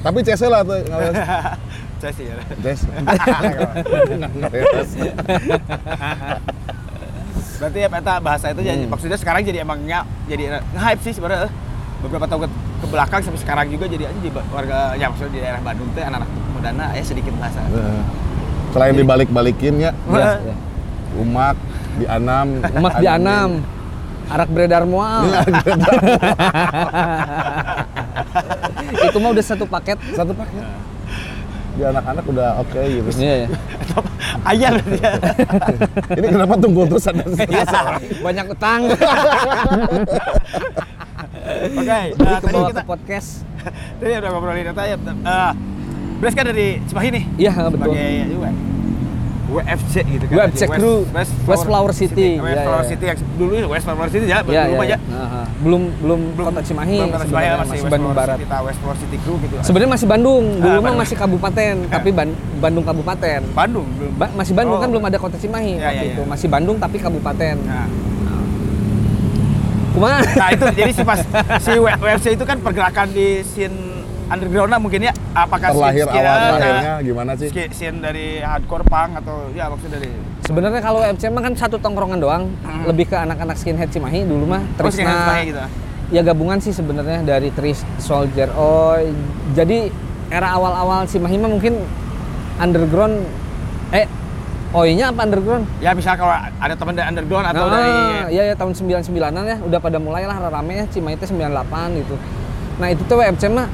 Tapi CS lah tuh. Saya [laughs] sih ya. Nggak ngeles. [laughs] Berarti ya peta bahasa itu jadi Hmm. maksudnya sekarang jadi emangnya jadi nge-hype sih sebenarnya. Beberapa tahun ke, ke belakang sampai sekarang juga jadi aja di warga ya maksudnya di daerah Bandung teh anak-anak mudana ya sedikit bahasa. Selain dibalik-balikin ya, iya. umak, dianam, Emas di Anam, arak beredar mual. Iya. [laughs] Itu mah udah satu paket. Satu paket. Di anak-anak udah oke gitu. Iya, [laughs] ya. Ayah [laughs] ya. Ini kenapa tunggu terus ada seorang? Banyak utang. Oke, Jadi nah, tadi kebawa kita ke podcast. tadi udah ngobrolin data ya. Uh, Bres kan dari Cimahi nih. Iya, betul. Sebagai ya, WFC gitu kan. WFC West- Crew, West Flower City. West Iya, Flower iya. City yang dulu West Flower City ya, Iya, belum iya. aja. iya. Nah, belum belum kota Cimahi, Belum kota Cimahi masih, masih West Bandung Flower Barat. City, West Flower City Crew gitu. Sebenarnya masih Bandung, dulu Ah, mah masih kabupaten, tapi Ban- Bandung kabupaten. Bandung belum. Ba- masih Bandung Oh. kan belum ada kota Cimahi Iya, waktu iya, itu. iya. Masih Bandung tapi kabupaten. Nah, Kumaha? nah itu jadi si pas [laughs] si WFC itu kan pergerakan di scene underground mungkin ya. Apakah Terlahir scene- awal lahirnya gimana sih? scene- Scene dari hardcore punk atau ya maksudnya dari Sebenarnya kalau FC mah kan satu tongkrongan doang, Hmm. lebih ke anak-anak skinhead Cimahi dulu mah Oh, Trisna. Cimahi gitu. Ya gabungan sih sebenarnya dari Tris Soldier Oh, jadi era awal-awal Cimahi mah mungkin underground eh Oi-nya apa underground? Ya misal kalau ada teman dari underground atau Ah, dari iya ya tahun 99-an ya udah pada mulai lah rame ya Cimahi itu 98 gitu. Nah, itu tuh WFC mah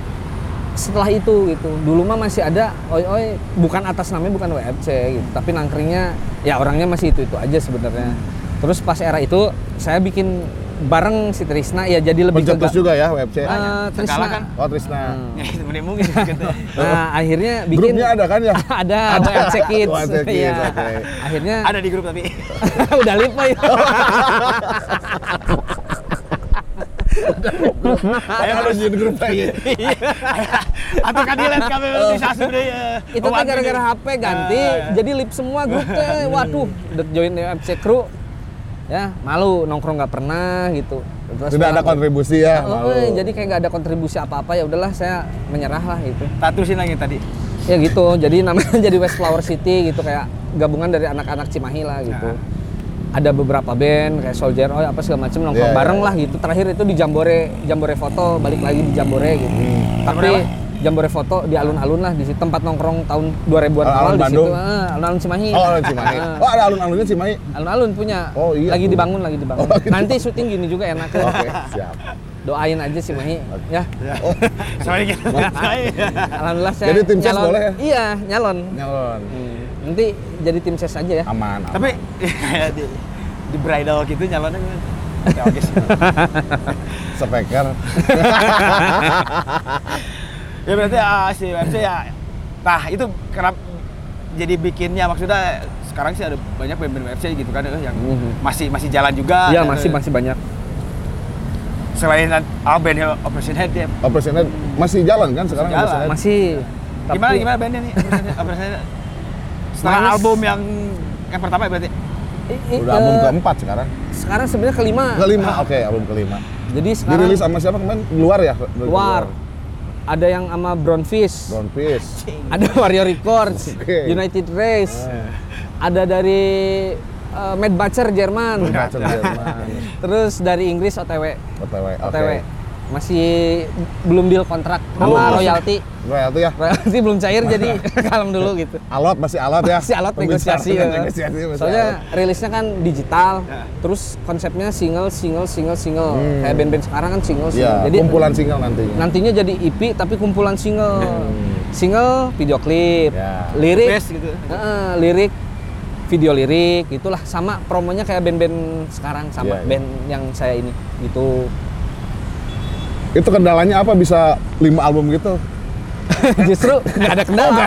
setelah itu gitu. Dulu mah masih ada oi oi bukan atas namanya bukan WFC gitu, tapi nangkringnya ya orangnya masih itu-itu aja sebenarnya. Terus pas era itu saya bikin bareng si Trisna ya jadi lebih Pencetus ke- juga ya WFC. Eh, Trisna. Kan? Oh Trisna. Hmm. [laughs] Ya, itu mungkin gitu. [laughs] Nah, akhirnya bikin Grupnya ada kan ya? [laughs] ada, Ada. WFC Kids. WFC Kids, Iya. oke. Akhirnya Ada di grup tapi. udah lipa ya. Saya harus jadi grup lagi. Atau kan dilihat kami di sasu deh ya. itu Oh, kan gara-gara. HP ganti Ah, iya. jadi lip semua grup teh waduh udah join FC crew ya malu nongkrong nggak pernah gitu Terus Tidak ada kontribusi ya. oh, malu. eh, jadi kayak nggak ada kontribusi apa-apa ya udahlah saya menyerah lah gitu Tatusin lagi tadi. ya gitu jadi namanya [laughs] jadi West Flower City gitu kayak gabungan dari anak-anak Cimahi lah gitu Nah. Ada beberapa band kayak Soldier oh apa segala macam nongkrong Iya, bareng iya. lah gitu terakhir itu di Jambore Jambore foto balik lagi di Jambore gitu Hmm. tapi Jambore Jambore foto di alun-alun lah di situ tempat nongkrong tahun 2000-an Alun-alun awal di situ Bandung? Ah, alun-alun Cimahi Oh, ada Cimahi. Ah. Oh, ada alun-alunnya Cimahi. alun-alun punya Oh, iya lagi dibangun lagi dibangun Oh, lagi nanti syuting gini juga enak ya. [laughs] Oke, siap. doain aja Cimahi ya [laughs] Sama dikit. alhamdulillah saya Jadi tim ses nyalon. boleh ya? iya nyalon Nyalon. Hmm, nanti jadi tim ses aja ya Aman. aman. Tapi ya, [laughs] di, di bridal gitu nyalonnya gimana? Ya oke sih. [laughs] speaker. [laughs] ya berarti ah, si WFC ya nah itu kerap jadi bikinnya maksudnya sekarang sih ada banyak band-band WFC gitu kan eh, yang Mhm. masih masih jalan juga Iya Dan, masih eh, masih banyak. selain ah, band Operation Head ya Operation Head masih jalan kan sekarang Masih Operation Head? Masih. gimana gimana bandnya nih Operation Head? Mas- album yang yang pertama ya berarti I- i- Udah album eh, keempat sekarang. Sekarang sebenarnya kelima. Kelima, oke album kelima. Jadi sekarang Dirilis sama siapa kemarin? Luar ya? luar. Ada yang sama Brown Fish. Brown Fish. [laughs] Ada Warrior Records, Oke. United Race. Eh, Ada dari eh, Mad Butcher Jerman. Baca Jerman. [laughs] Terus dari Inggris OTW. OTW. Oke. OTW. Masih belum deal kontrak Belum. sama royalty. Royalty ya. Royalty belum cair jadi [laughs] kalem dulu gitu. Alot masih alot ya. si alat negosiasi ya. negosiasi masih Soalnya alot. rilisnya kan digital, Ya. terus konsepnya single, single, single, single. Hmm. Kayak band-band sekarang kan single, Iya, single. Jadi kumpulan single nantinya. nantinya jadi EP tapi kumpulan single. Hmm. Single, video klip, Ya. lirik, Best gitu Heeh, lirik, video lirik, itulah sama promonya kayak band-band sekarang sama Iya, iya. band yang saya ini gitu. Itu kendalanya apa bisa lima album gitu? [laughs] Justru nggak ada kendala.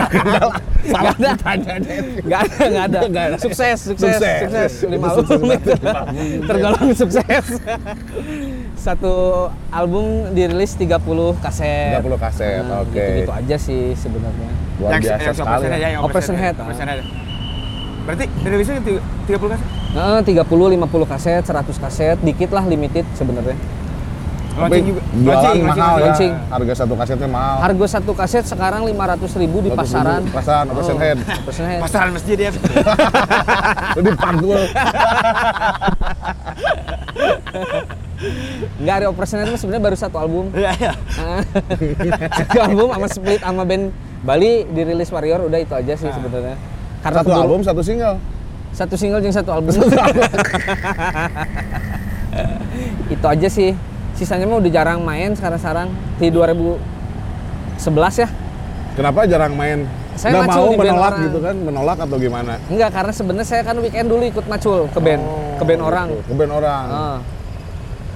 Salah Nggak ada. [laughs] Nggak ada, nggak ada. Nggak ada. Sukses, sukses, Sukses. sukses. Lima sukses album itu. Lima. Tergolong sukses. [laughs] Satu album dirilis 30 kaset. 30 kaset, Nah, oke. Gitu-gitu aja sih sebenarnya. Luar yang, biasa yang sekali. Operation Head ya, ya. yang Operation Head. Operation Head. berarti rilisnya tiga- 30 kan Nah, 30 50 kaset, 100 kaset, dikit lah limited sebenarnya. Launching juga. jualan Launching, mahal launching, ya. launching. Harga satu kasetnya mahal. Harga satu kaset sekarang 500.000 ribu di 100.000 pasaran. pasaran, operation head. Operation head. Pasaran masjid ya. [laughs] Jadi pantul. Enggak ada operation head mah sebenarnya baru satu album. Iya, iya. [laughs] satu album sama split sama band Bali dirilis Warrior udah itu aja sih sebenarnya. Karena Satu keburu- album, satu single. satu single yang satu album. [laughs] itu aja sih. Sisanya mah udah jarang main sekarang-sekarang di 2011 ya. Kenapa jarang main? Saya Nggak mau menolak orang. gitu kan? Menolak atau gimana? Enggak, karena sebenarnya saya kan weekend dulu ikut macul ke band, ke band orang. Gitu. Ke band orang. Ah.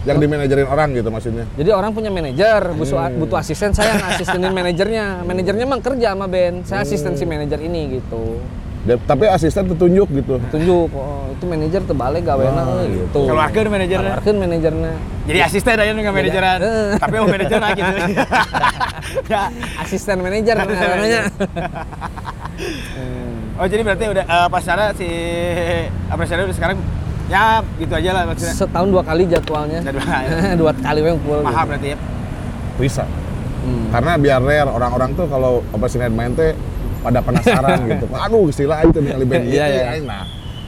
Yang dimanajerin orang gitu maksudnya. Jadi orang punya manajer, butuh, Hmm. butuh asisten, saya yang asistenin [laughs] manajernya. Manajernya emang kerja sama band, saya asisten si manajer ini gitu. Tapi asisten tertunjuk gitu. Tunjuk, oh, itu manajer terbalik gaweana Oh, euy, gitu. gitu. Keluarkeun manajernya. Keluarkeun manajernya. Jadi asisten aja dengan manajeran. Eh. Tapi oh manajer lah gitu. [laughs] ya. Asisten manajer namanya. Oh jadi berarti udah eh, pas sana si apresiasi udah sekarang ya gitu aja lah maksudnya. Setahun dua kali jadwalnya. Jadwal. dua kali [laughs] we ngumpul. Mahal gitu. berarti ya. Bisa. Hmm. Karena biar rare orang-orang tuh kalau head main teh pada penasaran [laughs] gitu. Aduh, istilah itu nih band Iya, iya. Nah.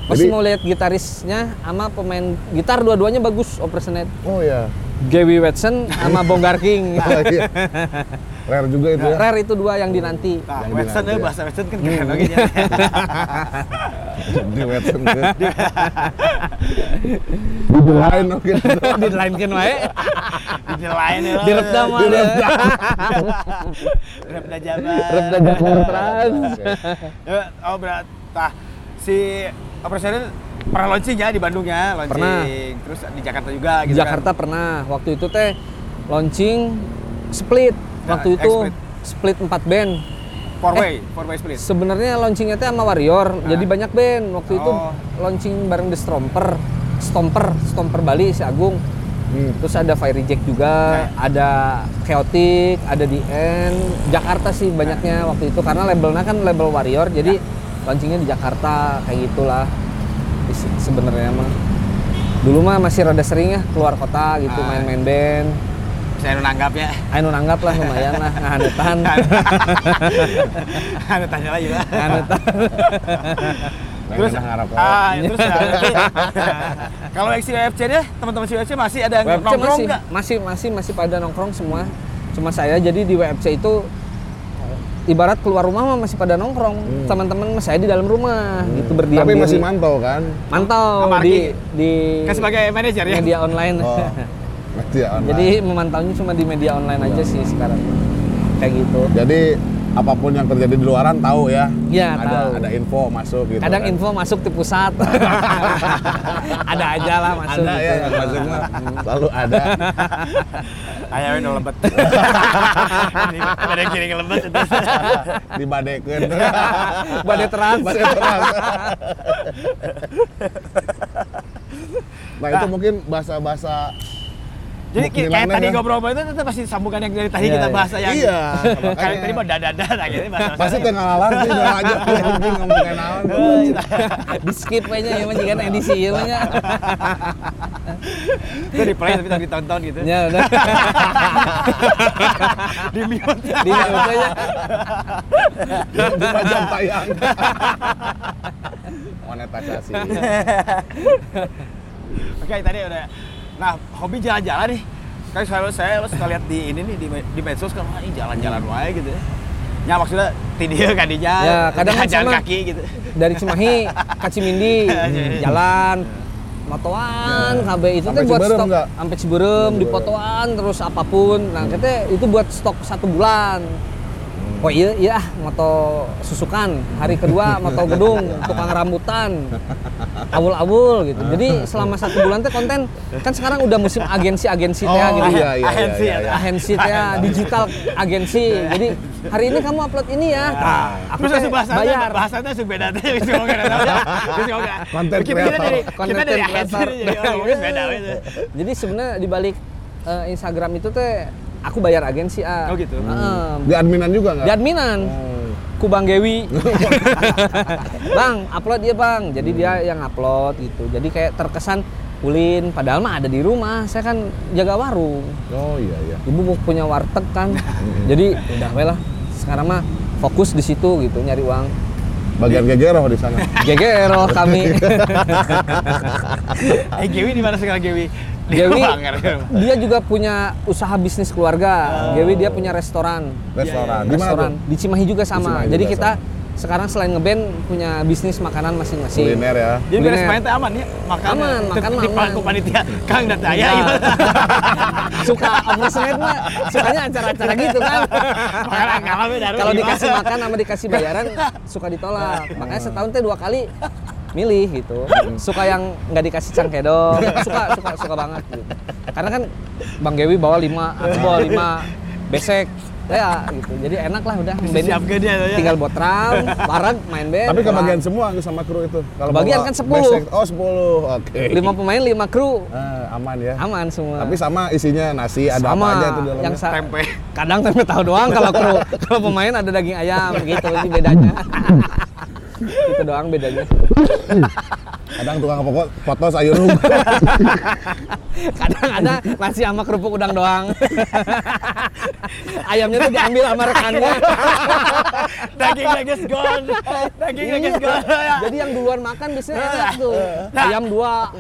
Pasti Jadi, mau lihat gitarisnya sama pemain gitar dua-duanya bagus Operation Head. oh ya. Gaby Watson sama Bonggar King. Ah, [laughs] iya. [laughs] Rare juga itu ya. Rare itu dua yang dinanti. Nah, Yang Western dinanti ya ya. bahasa Western kan keren lagi ya. Di Watson. [laughs] Di lain oke. Dilainkan wae. Dijelain ya. Diredam mah. Diredam. Repda Jabar. Repda Jabar trans. Ya, Oh berat. Nah, si apresiasi pernah launching ya di Bandung ya, launching. Pernah. Terus di Jakarta juga Di gitu Jakarta pernah. Waktu itu teh launching split. Nah, Waktu itu eh, split 4 band. Four way, four way split. Sebenarnya launchingnya teh sama Warrior, jadi banyak band. Waktu itu Oh. launching bareng The Stomper, Stomper, Stomper Bali si Agung. Hmm. Terus ada Fire Reject juga, ada Chaotic, ada The End. Jakarta sih banyaknya waktu itu karena labelnya kan label Warrior, jadi launchingnya di Jakarta kayak gitulah. Sebenarnya mah. Dulu mah masih rada sering ya keluar kota gitu Ah. main-main band. Saya nanggap ya. Ayo nanggap lah lumayan lah [laughs] ngahanetan. Ada tanya lagi lah. Ngahanetan. [laughs] Terus Nah, ngarap ah, ya, terus ya, nanti, kalau si WFC nya teman-teman si WFC masih ada yang WFC nongkrong masih, nggak? masih masih masih pada nongkrong semua. Cuma saya jadi di WFC itu ibarat keluar rumah mah masih pada nongkrong. Teman-teman mas saya di dalam rumah gitu berdiam Hmm. Tapi diri. masih mantau kan? mantau di di Kan sebagai manajer ya. media online. Oh. [laughs] Media online. jadi memantaunya cuma di media online aja sih sekarang. Kayak gitu. Jadi apa pun yang terjadi di luaran tahu ya. Iya, ada tahu. ada info masuk gitu. Kadang kan. info masuk di pusat. [laughs] ada aja lah masuk. ada ya gitu. yang masuk mah selalu ada. [laughs] Ayah udah lembet. [laughs] Ada yang kiri lembet itu. Dibadekeun. Badai trans. Badai trans. Nah, itu mungkin bahasa-bahasa Jadi kayak aneh tadi ya. ngobrol itu tetap masih sambungan yang dari tadi Iya, kita iya. bahas yang Iya, [laughs] kayak makanya. tadi mah nah gitu bahasa pasti tengah lalar sih udah aja [laughs] ngomong kenalan. [laughs] di skip aja ya mah jika edisi ya mah itu di play tapi tak ditonton gitu. Ya udah. Di mute. Di mute aja. Lima jam tayang. Monetisasi. Oke tadi udah. Nah hobi jalan-jalan nih. Kan selalu saya lo suka lihat di ini nih di, di medsos kan wah ini jalan-jalan wae gitu. Ya maksudnya tidur kan di jalan. Ya, kadang kan jalan sama. kaki gitu. Dari Cimahi ke Cimindi [laughs] jalan motoan KB itu teh buat Ciberem stok sampai Ciberem Ciberem. dipotoan terus apa pun nah kita itu buat stok satu bulan oh iya iya ah, moto susukan. Hari kedua moto gedung tukang rambutan. Awul-awul gitu. Jadi selama satu bulan teh konten kan sekarang udah musim agensi-agensi teh Oh, gitu. iya, iya, Agensi iya, ya. iya. agensi teh digital agensi. Jadi hari ini kamu upload ini ya. Nah, aku Terus teh langsung bahasanya, bayar. bahasanya langsung beda teh. Bisa ngomongin. Konten kita, dari kita dari agensi jadi gitu. Jadi sebenarnya di balik eh, Instagram itu teh aku bayar agensi ah. Oh gitu. Heeh. Di adminan juga nggak? di adminan. Oh. Ku Bang Gewi. [laughs] bang, upload dia Bang. Jadi dia yang upload gitu. Jadi kayak terkesan ulin padahal mah ada di rumah saya kan jaga warung Oh iya iya. ibu mau punya warteg kan jadi udah we lah sekarang mah fokus di situ gitu nyari uang Bagian gegero di sana. GGRO kami [laughs] Eh Gewi di mana sekarang Gewi? Dewi Banggar. dia juga punya usaha bisnis keluarga. Dewi dia punya restoran. Restoran. Restoran. Di Cimahi juga sama. Cimahi jadi juga kita sekarang selain ngeband punya bisnis makanan masing-masing. Kuliner ya. Jadi beres main teh aman ya? Makan Aman, makan mah di aman. pangku panitia. Kang dan daya Nah, gimana? [laughs] suka oversmith mah sukanya acara-acara gitu kan kalau dikasih makan sama dikasih bayaran suka ditolak. Makanya setahun teh dua kali milih gitu suka yang nggak dikasih cangkedok suka suka suka banget gitu. karena kan bang Gewi bawa lima aku bawa lima besek ya gitu jadi enak lah udah band siap ke dia ya. tinggal botram wareg main band Tapi kebagian semua nggak sama kru itu. Kalau Kebagian bawa kan 10. besek- Oh 10. Oke. lima pemain lima kru Ah, aman ya. aman semua Tapi sama isinya nasi ada sama apa aja itu dalamnya. yang sa- Tempe. kadang tempe tahu doang kalau kru [laughs] kalau pemain ada daging ayam gitu sih bedanya [laughs] itu doang bedanya [laughs] Kadang tukang foto, foto sayur rumput. [laughs] kadang ada nasi sama kerupuk udang doang [laughs] ayamnya tuh diambil sama rekannya Daging leges gone. Daging leges gone. jadi yang duluan makan biasanya enak tuh ayam dua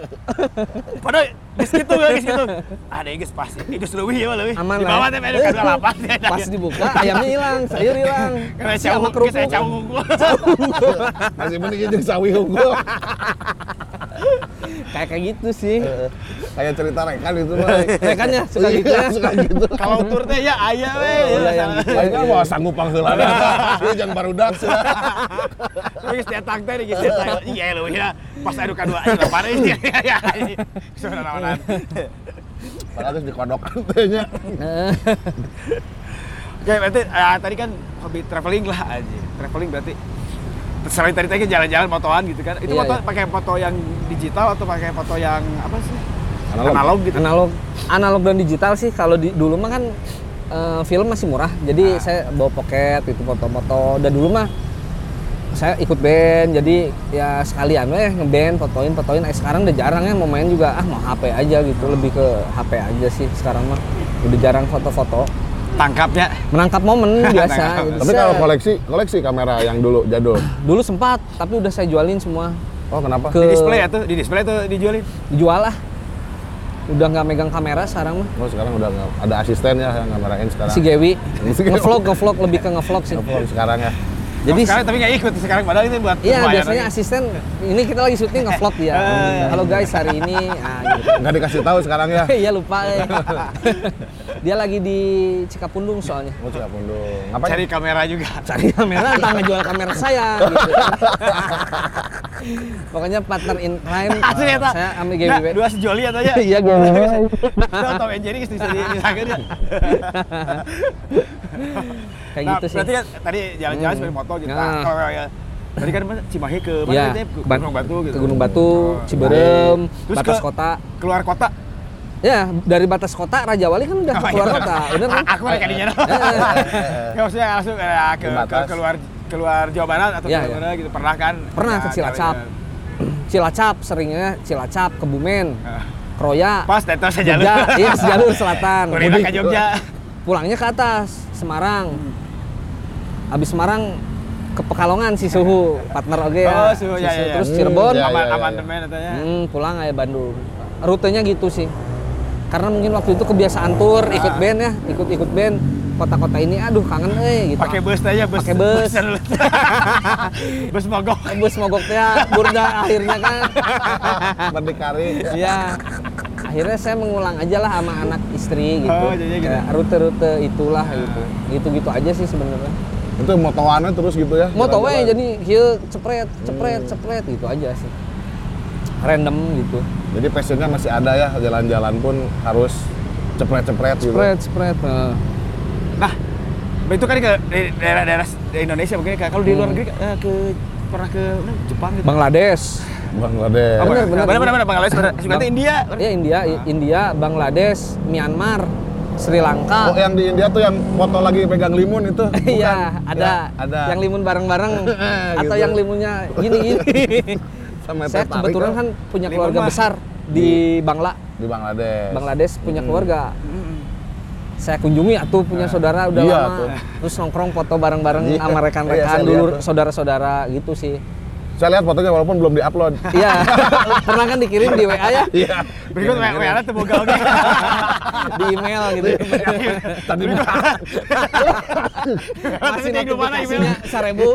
Padahal geus gitu geus gitu. Ada geus pasti. Geus leuwih ya leuwih. Aman Di lah. bawah teh ada kadua lapan. pas dibuka ayamnya hilang sayur hilang sama cawu kerupuk saya cawu unggul. Masih mending jeung sawi unggul. kayak kayak gitu sih Kayak cerita rekan itu mah. rekannya suka gitu ya Suka gitu. Kalau tur teh ya aya we. Iya, yang gitu. Lain kan mau sanggup pangheulana. [laughs] Ieu jeung barudak Geus cetak teh geus cetak. Iya leuwih ya. Pas adu kadua aya lapan ini. Ya. Sudah naonan. Padahal terus dikodokan teh nya. Oke, berarti eh, tadi kan hobi traveling lah aja. Traveling berarti selain tadi tadi kan jalan-jalan motoan gitu kan. Itu Iya, foto iya. pakai foto yang digital atau pakai foto yang apa sih? Analog. gitu. analog analog dan digital sih kalau di dulu mah kan eh, film masih murah jadi saya bawa pocket itu foto-foto dan dulu mah saya ikut band jadi ya sekalian weh ngeband fotoin fotoin eh, sekarang udah jarang ya mau main juga ah mau HP aja gitu lebih ke HP aja sih sekarang mah udah jarang foto-foto Tangkapnya. menangkap momen [laughs] biasa gitu. Tapi kalau koleksi, koleksi kamera yang dulu jadul. dulu sempat tapi udah saya jualin semua Oh kenapa? Ke- Di display atau di display atau dijualin? dijual lah udah nggak megang kamera sekarang mah Oh sekarang udah nggak ada asisten ya yang ngamerain sekarang. si Gewi ngevlog ngevlog lebih ke ngevlog sih Telepon sekarang ya. Jadi Oh, sekarang tapi nggak ikut sekarang padahal itu buat Iya, biasanya aja. asisten ini kita lagi syuting nge-vlog dia. [laughs] Eh. Halo guys, hari ini ah [laughs] gitu. Nggak dikasih tahu sekarang ya. [laughs] Iya lupa eh. dia lagi di Cikapundung soalnya. Oh siap pundung. Ngapain? cari kamera juga. Cari kamera, entah ngejual kamera saya gitu. Pokoknya partner in crime. Asli ya, tak? Saya ambil Nah, GWB. dua sejoli atau aja. Iya. Tahu Tom Jerry bisa di disangkeun ya. [laughs] Kayak Nah, gitu sih. berarti kan tadi jalan-jalan Hmm. sepeda motor gitu. Nah. Nah, kalau ya tadi kan Cimahi ke mana Iya, tadi? Ke Gunung Batu gitu. Ke Gunung Batu, Oh, Ciberem, Terus batas ke- kota. Keluar kota. Ya, dari batas kota Raja Wali kan udah Oh, keluar iya. kota, bener kan? [laughs] Aku mereka dinya. Eh, [laughs] Ya maksudnya langsung ya, ke, Ke keluar keluar Jawa Barat atau Iya, ke mana gitu pernah kan? Pernah ke Nah, Cilacap. jalan-jalan. [clears throat] Cilacap seringnya Cilacap, Kebumen, Nah, Kroya, Pas datang saja Jogja, iya sejalur selatan. Kurina ke Jogja. Pulangnya ke atas, Semarang. Habis Semarang ke Pekalongan si Suhu, partner oke ya. Oh, Suhu, Si ya, Suhu. ya, ya. Terus Hmm, Cirebon, ya, Aman ya, ya. amandemen ya. hmm, pulang aja Bandung. Rutenya gitu sih. Karena mungkin waktu itu kebiasaan tur, ikut Ah. band ya, ikut-ikut band kota-kota ini, aduh kangen eh gitu. Pakai bus aja bus. Pakai bus. bus [laughs] mogok. bus mogok teh burda akhirnya kan. Berdikari. Iya. Akhirnya saya mengulang aja lah sama anak istri gitu. Oh, gitu. Kayak rute-rute itulah gitu. Gitu-gitu aja sih sebenarnya. Itu motoannya terus gitu ya. Moto we jalan-jalan. jadi kieu cepret, cepret, cepret gitu aja sih. Random gitu. Jadi passionnya masih ada ya, jalan-jalan pun harus cepret-cepret gitu. Cepret, cepret. Nah, itu kan ke di daerah-daerah Indonesia mungkin kalau di luar Hmm. negeri eh, ke pernah ke mana, Jepang gitu. Bangladesh. Bangladesh. Bener, bener. benar benar benar Bangladesh benar. Bang- India. Ya India, India, Bangladesh, Myanmar, Sri Lanka. Oh, yang di India tuh yang foto lagi pegang limun itu? [laughs] Iya, ada. Ya, ada. Yang limun bareng-bareng [laughs] atau Gitu. yang limunnya gini-gini. [laughs] Sama Saya kebetulan kan. punya keluarga mah. besar. di Bangla di Bangladesh. Bangladesh punya Hmm. keluarga Mm-mm. saya kunjungi atuh punya saudara udah Iya, lama tuh. terus nongkrong foto bareng-bareng Iya. sama Iya, rekan-rekan saya dulu saudara-saudara gitu sih Saya lihat fotonya walaupun belum diupload. iya [laughs] pernah kan dikirim di WA ya Iya. Berikut Iya, WA tuh boga oke. di email gitu Tadi masih di mana notifikasinya email? seribu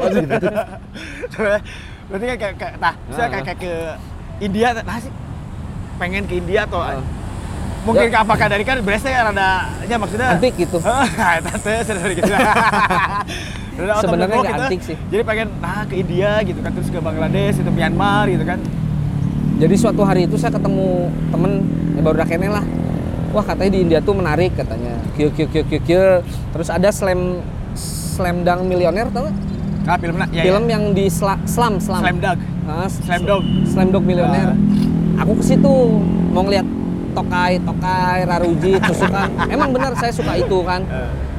Coba, [laughs] Berarti kayak kayak, nah, saya kayak, kayak ke India, nah sih pengen ke India atau Ah. Mungkin Ya. apakah dari kan berasa ya rada ya maksudnya antik gitu [laughs] gitu. The [laughs] Sebenarnya nggak gitu. antik sih. Jadi pengen nah ke India gitu kan terus ke Bangladesh itu Myanmar gitu kan. jadi suatu hari itu saya ketemu temen ya baru kene lah wah katanya di India tuh menarik katanya kieu kieu kieu kieu kieu terus ada slam slam dunk milioner tau nggak? Nah, film ya, film ya. yang di sla- slam slam Slam Dunk. Ah, Slam Dunk. slam dunk milioner aku ke situ mau ngeliat tokai tokai raruji tusukan emang benar saya suka itu kan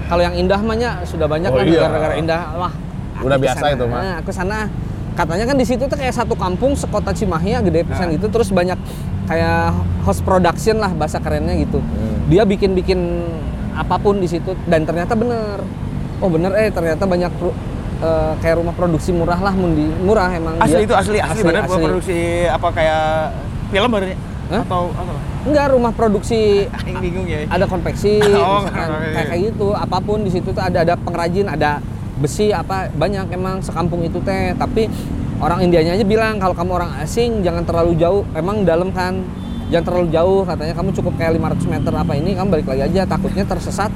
kalau yang indah mahnya sudah banyak Oh, lah iya. negara-negara indah wah Udah biasa sana. itu, mah. Nah, aku sana katanya kan di situ tuh kayak satu kampung sekota Cimahi ya gede pisan Nah. gitu terus banyak kayak host production lah bahasa kerennya gitu Hmm. dia bikin-bikin apa pun di situ dan ternyata bener oh bener eh ternyata banyak pro- eh, kayak rumah produksi murah lah mun di murah emang Asli dia. itu asli asli, benar bukan produksi apa kayak film baru Hah? atau apa? enggak rumah produksi. [laughs] Aing bingung ya. ada konveksi [laughs] Oh, misalkan, kayak kayak gitu apa pun di situ tuh ada ada pengrajin ada besi apa banyak emang sekampung itu teh. Tapi orang Indianya aja bilang kalau kamu orang asing jangan terlalu jauh. Emang dalam kan jangan terlalu jauh. Katanya kamu cukup kayak 500 meter apa ini kamu balik lagi aja. Takutnya tersesat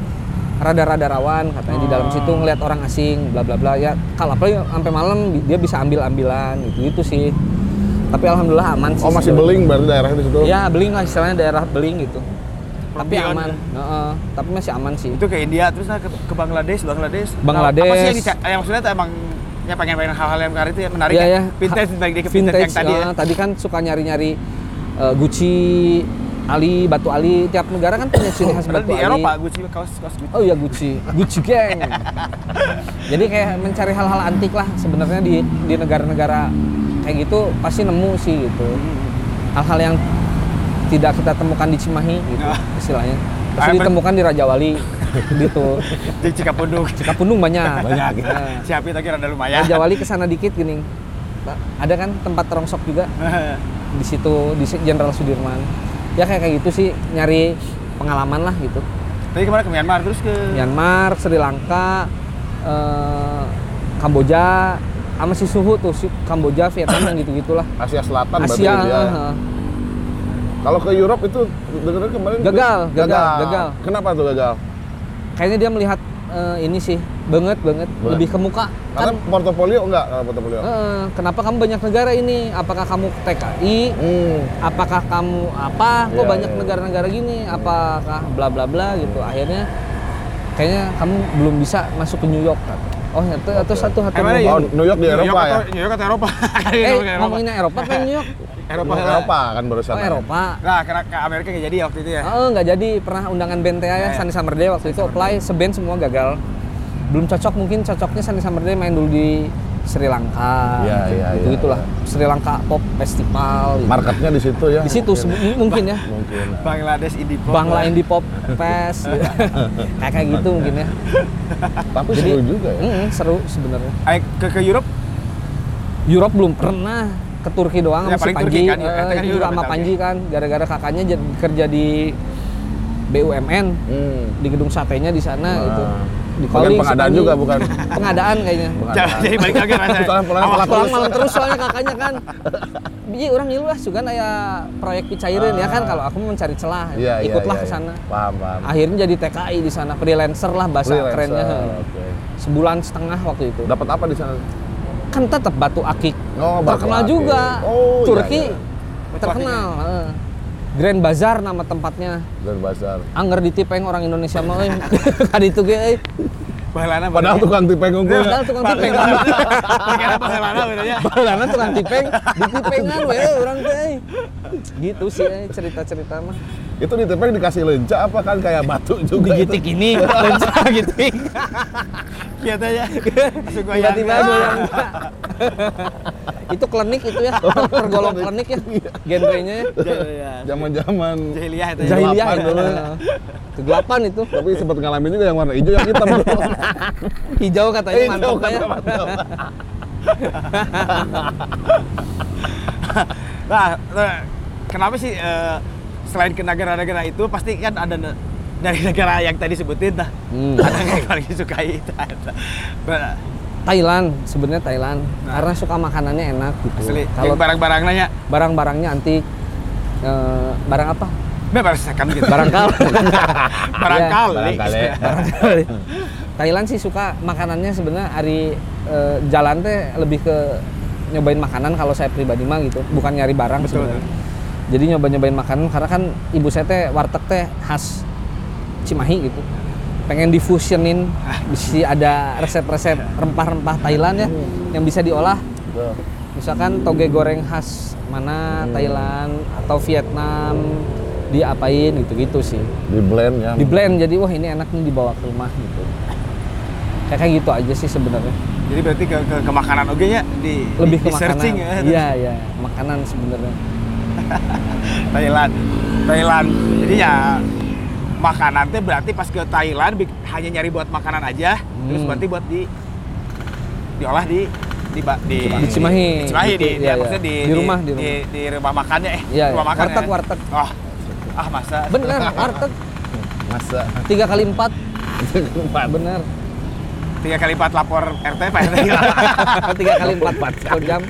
rada-rada rawan katanya di dalam Oh. situ ngelihat orang asing bla bla bla. Ya kalau apalagi sampai malam dia bisa ambil ambilan gitu gitu sih tapi alhamdulillah aman sih Oh masih beling berarti daerahnya di situ? Ya beling lah istilahnya daerah beling gitu. Tapi Beyond. aman, Heeh, tapi masih aman sih. Itu ke India terus nah, ke, ke Bangladesh, Bangladesh. Bangladesh. Apa sih yang yang maksudnya tuh emang ya pengen pengen hal-hal yang menarik itu yang menarik Iya ya. ya. Vintage balik deh ke vintage, yang tadi ya. eh, tadi kan suka nyari-nyari eh, Gucci, Ali, Batu Ali. Tiap negara kan punya ciri khas Batu di Ali. Eropa Gucci kaos kaos Gucci. Oh iya Gucci, Gucci gang. [laughs] Jadi kayak mencari hal-hal antik lah sebenarnya di di negara-negara kayak gitu pasti nemu sih gitu. Hal-hal yang tidak kita temukan di Cimahi gitu Nah. istilahnya. Ah, [laughs] Pasti ditemukan di Raja Wali [laughs] gitu. Di Cikapundung. Kapundung banyak. [laughs] Banyak. Nah, Siapin lagi rada lumayan. Raja Wali ke sana dikit gini. Ada kan tempat rongsok juga di situ di Jenderal Sudirman. Ya kayak kayak gitu sih nyari pengalaman lah gitu. Tadi ke mana ke Myanmar terus ke Myanmar, Sri Lanka, eh, Kamboja, sama si suhu tuh si Kamboja, Vietnam yang [coughs] gitu-gitulah. Asia Selatan Asia, eh, eh. Kalau ke Europe itu dengar kemarin Gagal, gagal, gagal. Kenapa tuh gagal? kayaknya dia melihat eh, ini sih banget banget Banget. lebih ke muka Karena kan. portofolio enggak kalau portofolio. eh, kenapa kamu banyak negara ini? Apakah kamu TKI? Hmm. apakah kamu apa kok Iya, banyak iya. negara-negara gini apakah bla bla bla gitu akhirnya kayaknya kamu belum bisa masuk ke New York kan oh itu Oke. satu hati Emang Oh, New York di Eropa ya? atau, New York atau Eropa? eh Eropa. ngomonginnya Eropa kan New York Eropa. Eropa, Eropa kan barusan. oh Eropa Nah, karena ke Amerika nggak jadi waktu itu ya. oh nggak jadi pernah undangan BNTA ya Iya. Sandi Summer Day waktu itu apply seband semua gagal belum cocok mungkin cocoknya Sandi Summer Day main dulu di Sri Lanka Iya, iya, gitu iya, gitulah iya. Sri Lanka Pop Festival gitu. Marketnya di situ ya. di situ sebu- mungkin ya Mungkin. Bangladesh Indie Pop. Bangla Indie Pop Fest gitu. [laughs] kayak kayak gitu mungkin ya Tapi Jadi- seru juga ya. Mm, seru sebenarnya Ayo ke ke Europe Europe belum pernah ke Turki doang Ya, sama si paling Panji Turki kan, ya. Eh, kan Europe, sama. Panji kan gara-gara kakaknya jadi kerja di BUMN Hmm. di gedung satenya di sana Nah, itu di calling pengadaan juga, bukan? pengadaan kayaknya Pengadaan. Jadi balik lagi rasanya. Soalnya pulang Awas, telat pulang terus. malam terus soalnya kakaknya kan Biji orang ngilu lah juga aya proyek picairin ya kan Ah. kalau aku mencari celah Iya, iya, ikutlah iya, ke iya. sana Paham, paham. akhirnya jadi TKI di sana freelancer lah bahasa Freelancer, kerennya Oke. sebulan setengah waktu itu Dapat apa di sana? kan tetap batu akik Oh, Batu terkenal Akik. juga Oh, iya, Turki iya. terkenal heeh. Grand Bazar nama tempatnya Dan bazar. angger ditipeng orang Indonesia mah euy [laughs] kadi itu ge euy Bahelana Padahal tukang tipeng unggul. padahal tukang tipeng Karena bahelana bedanya. Baheulana tukang tipeng ditipengan we urang teh euy. gitu sih cerita-cerita mah Itu ditepeng dikasih lenca apa kan kayak batu juga. itu. Digitik ini, [laughs] gitik. Kelihatannya langsung goyang. Tiba-tiba [laughs] goyang. itu klinik itu ya, tergolong klinik ya, genrenya ya. Iya. Zaman-zaman Jahiliyah itu ya. Jahiliyah Kegelapan ya. dulu. Kegelapan itu. tapi sempat ngalamin juga yang warna hijau yang hitam. [laughs] Hijau katanya Hijau mantap kata ya. mantap. Nah, nah, kenapa sih eh, selain ke negara-negara itu pasti kan ada ne- dari negara yang tadi sebutin dah. Hmm. Ada yang paling disukai itu ada. Nah, Thailand sebenarnya Thailand karena suka makanannya enak gitu. asli. Kalau Yang barang-barang nanya, barang-barangnya antik. Eh, barang apa? Nah, baru sekam gitu. Barangkal. [laughs] Barangkali. Barangkali. Barangkali. Thailand sih suka makanannya sebenarnya hari eh, jalan teh lebih ke nyobain makanan kalau saya pribadi mah gitu, bukan nyari barang Betul. sebenarnya. Jadi nyoba-nyobain makanan karena kan ibu saya teh warteg teh khas Cimahi gitu. Pengen difusionin, bisa ada resep-resep rempah-rempah Thailand ya yang bisa diolah. Misalkan toge goreng khas mana Thailand atau Vietnam diapain gitu-gitu sih. Di blend ya. di blend jadi wah ini enak nih dibawa ke rumah gitu. Kayak kayak gitu aja sih sebenarnya. Jadi berarti ke, ke, ke makanan oke nya di lebih di, ke di makanan. searching ya. iya iya makanan sebenarnya [laughs] Thailand. Thailand. Jadi ya makanan teh berarti pas ke Thailand hanya nyari buat makanan aja, terus Hmm. berarti buat di diolah di di di, Di Cimahi. di Cimahi di, di, iya. maksudnya di, Di rumah, di di, di rumah makannya eh Iya, rumah makan Warteg, ya. warteg. Oh. Ah masa. bener warteg [laughs] Masa. tiga kali empat bener Tiga kali empat lapor RT Pak RT. [laughs] tiga kali empat per jam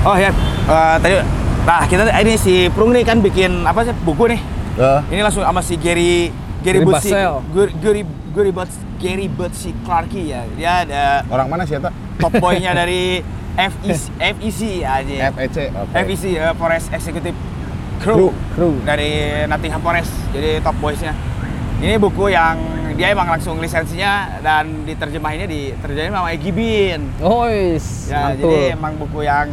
oh ya, eh, tadi nah kita ini si Prung nih kan bikin apa sih buku nih. Eh, Ini langsung sama si Gary Gary Gary Butsi. Gary Gary Gary Butsi Gary Butsi Clarke ya. Dia ada orang mana sih eta? top boy-nya dari FEC, FEC aja. FEC. Oke. FEC eh, Forest Executive Crew. Crew, Crew. dari Nottingham Forest. Jadi top boys-nya. Ini buku yang dia emang langsung lisensinya dan diterjemahinnya diterjemahin sama Egy Bin. Ois, Ya, mantul. jadi emang buku yang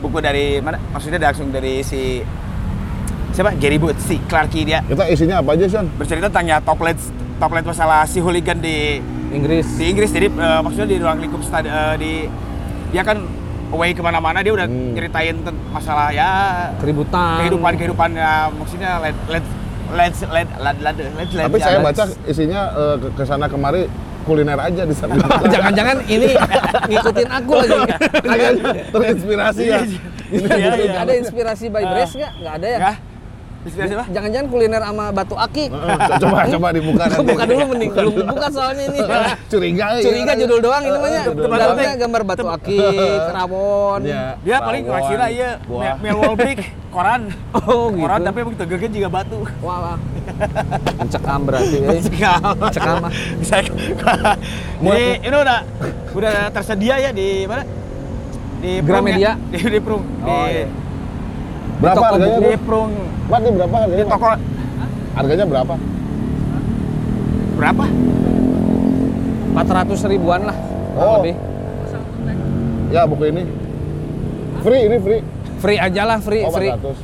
buku dari mana? Maksudnya langsung dari si siapa? Gary Butsi Clarke dia Kita isinya apa aja, Son? bercerita tentang ya toplet toplet masalah si hooligan di Inggris. di Inggris jadi eh, maksudnya di ruang lingkup stad eh, di dia kan away ke mana-mana dia udah Hmm. nyeritain ten- masalah ya Keributan. kehidupan kehidupan ya maksudnya let let let let let let let let Tapi ya, saya let- baca isinya ke, ke sana kemari kuliner aja di sana. [laughs] Jangan-jangan ini ngikutin aku lagi. [laughs] Terinspirasi ya. Iya, iya. Ada inspirasi by Brace nggak? Nggak ada ya? ya inspirasi apa Jangan-jangan kuliner sama batu aki. Heeh, coba coba [laughs] dibuka nanti. Buka dulu mending, belum dibuka soalnya ini. Curiga ya. Curiga judul doang ini namanya. Dalamnya gambar batu aki, kerawon. Iya. dia paling Rawon, kira iya buah. Mel Wolbeck koran [laughs] Oh gitu. koran tapi emang tegegen juga batu Wah, wah. Mencekam berarti. Eh. Mencekam ah. bisa [laughs] jadi ini udah udah tersedia ya di mana di Gramedia? ya? di, di Prung di, Oh, iya. Berapa toko harganya? di tuh? Prung Pak, ini berapa di harganya? Pak? toko Harganya berapa? berapa 400 ribuan lah. Oh. Lebih. Ya, buku ini. Free, ini free. Free aja lah, free, Oh, free. 400.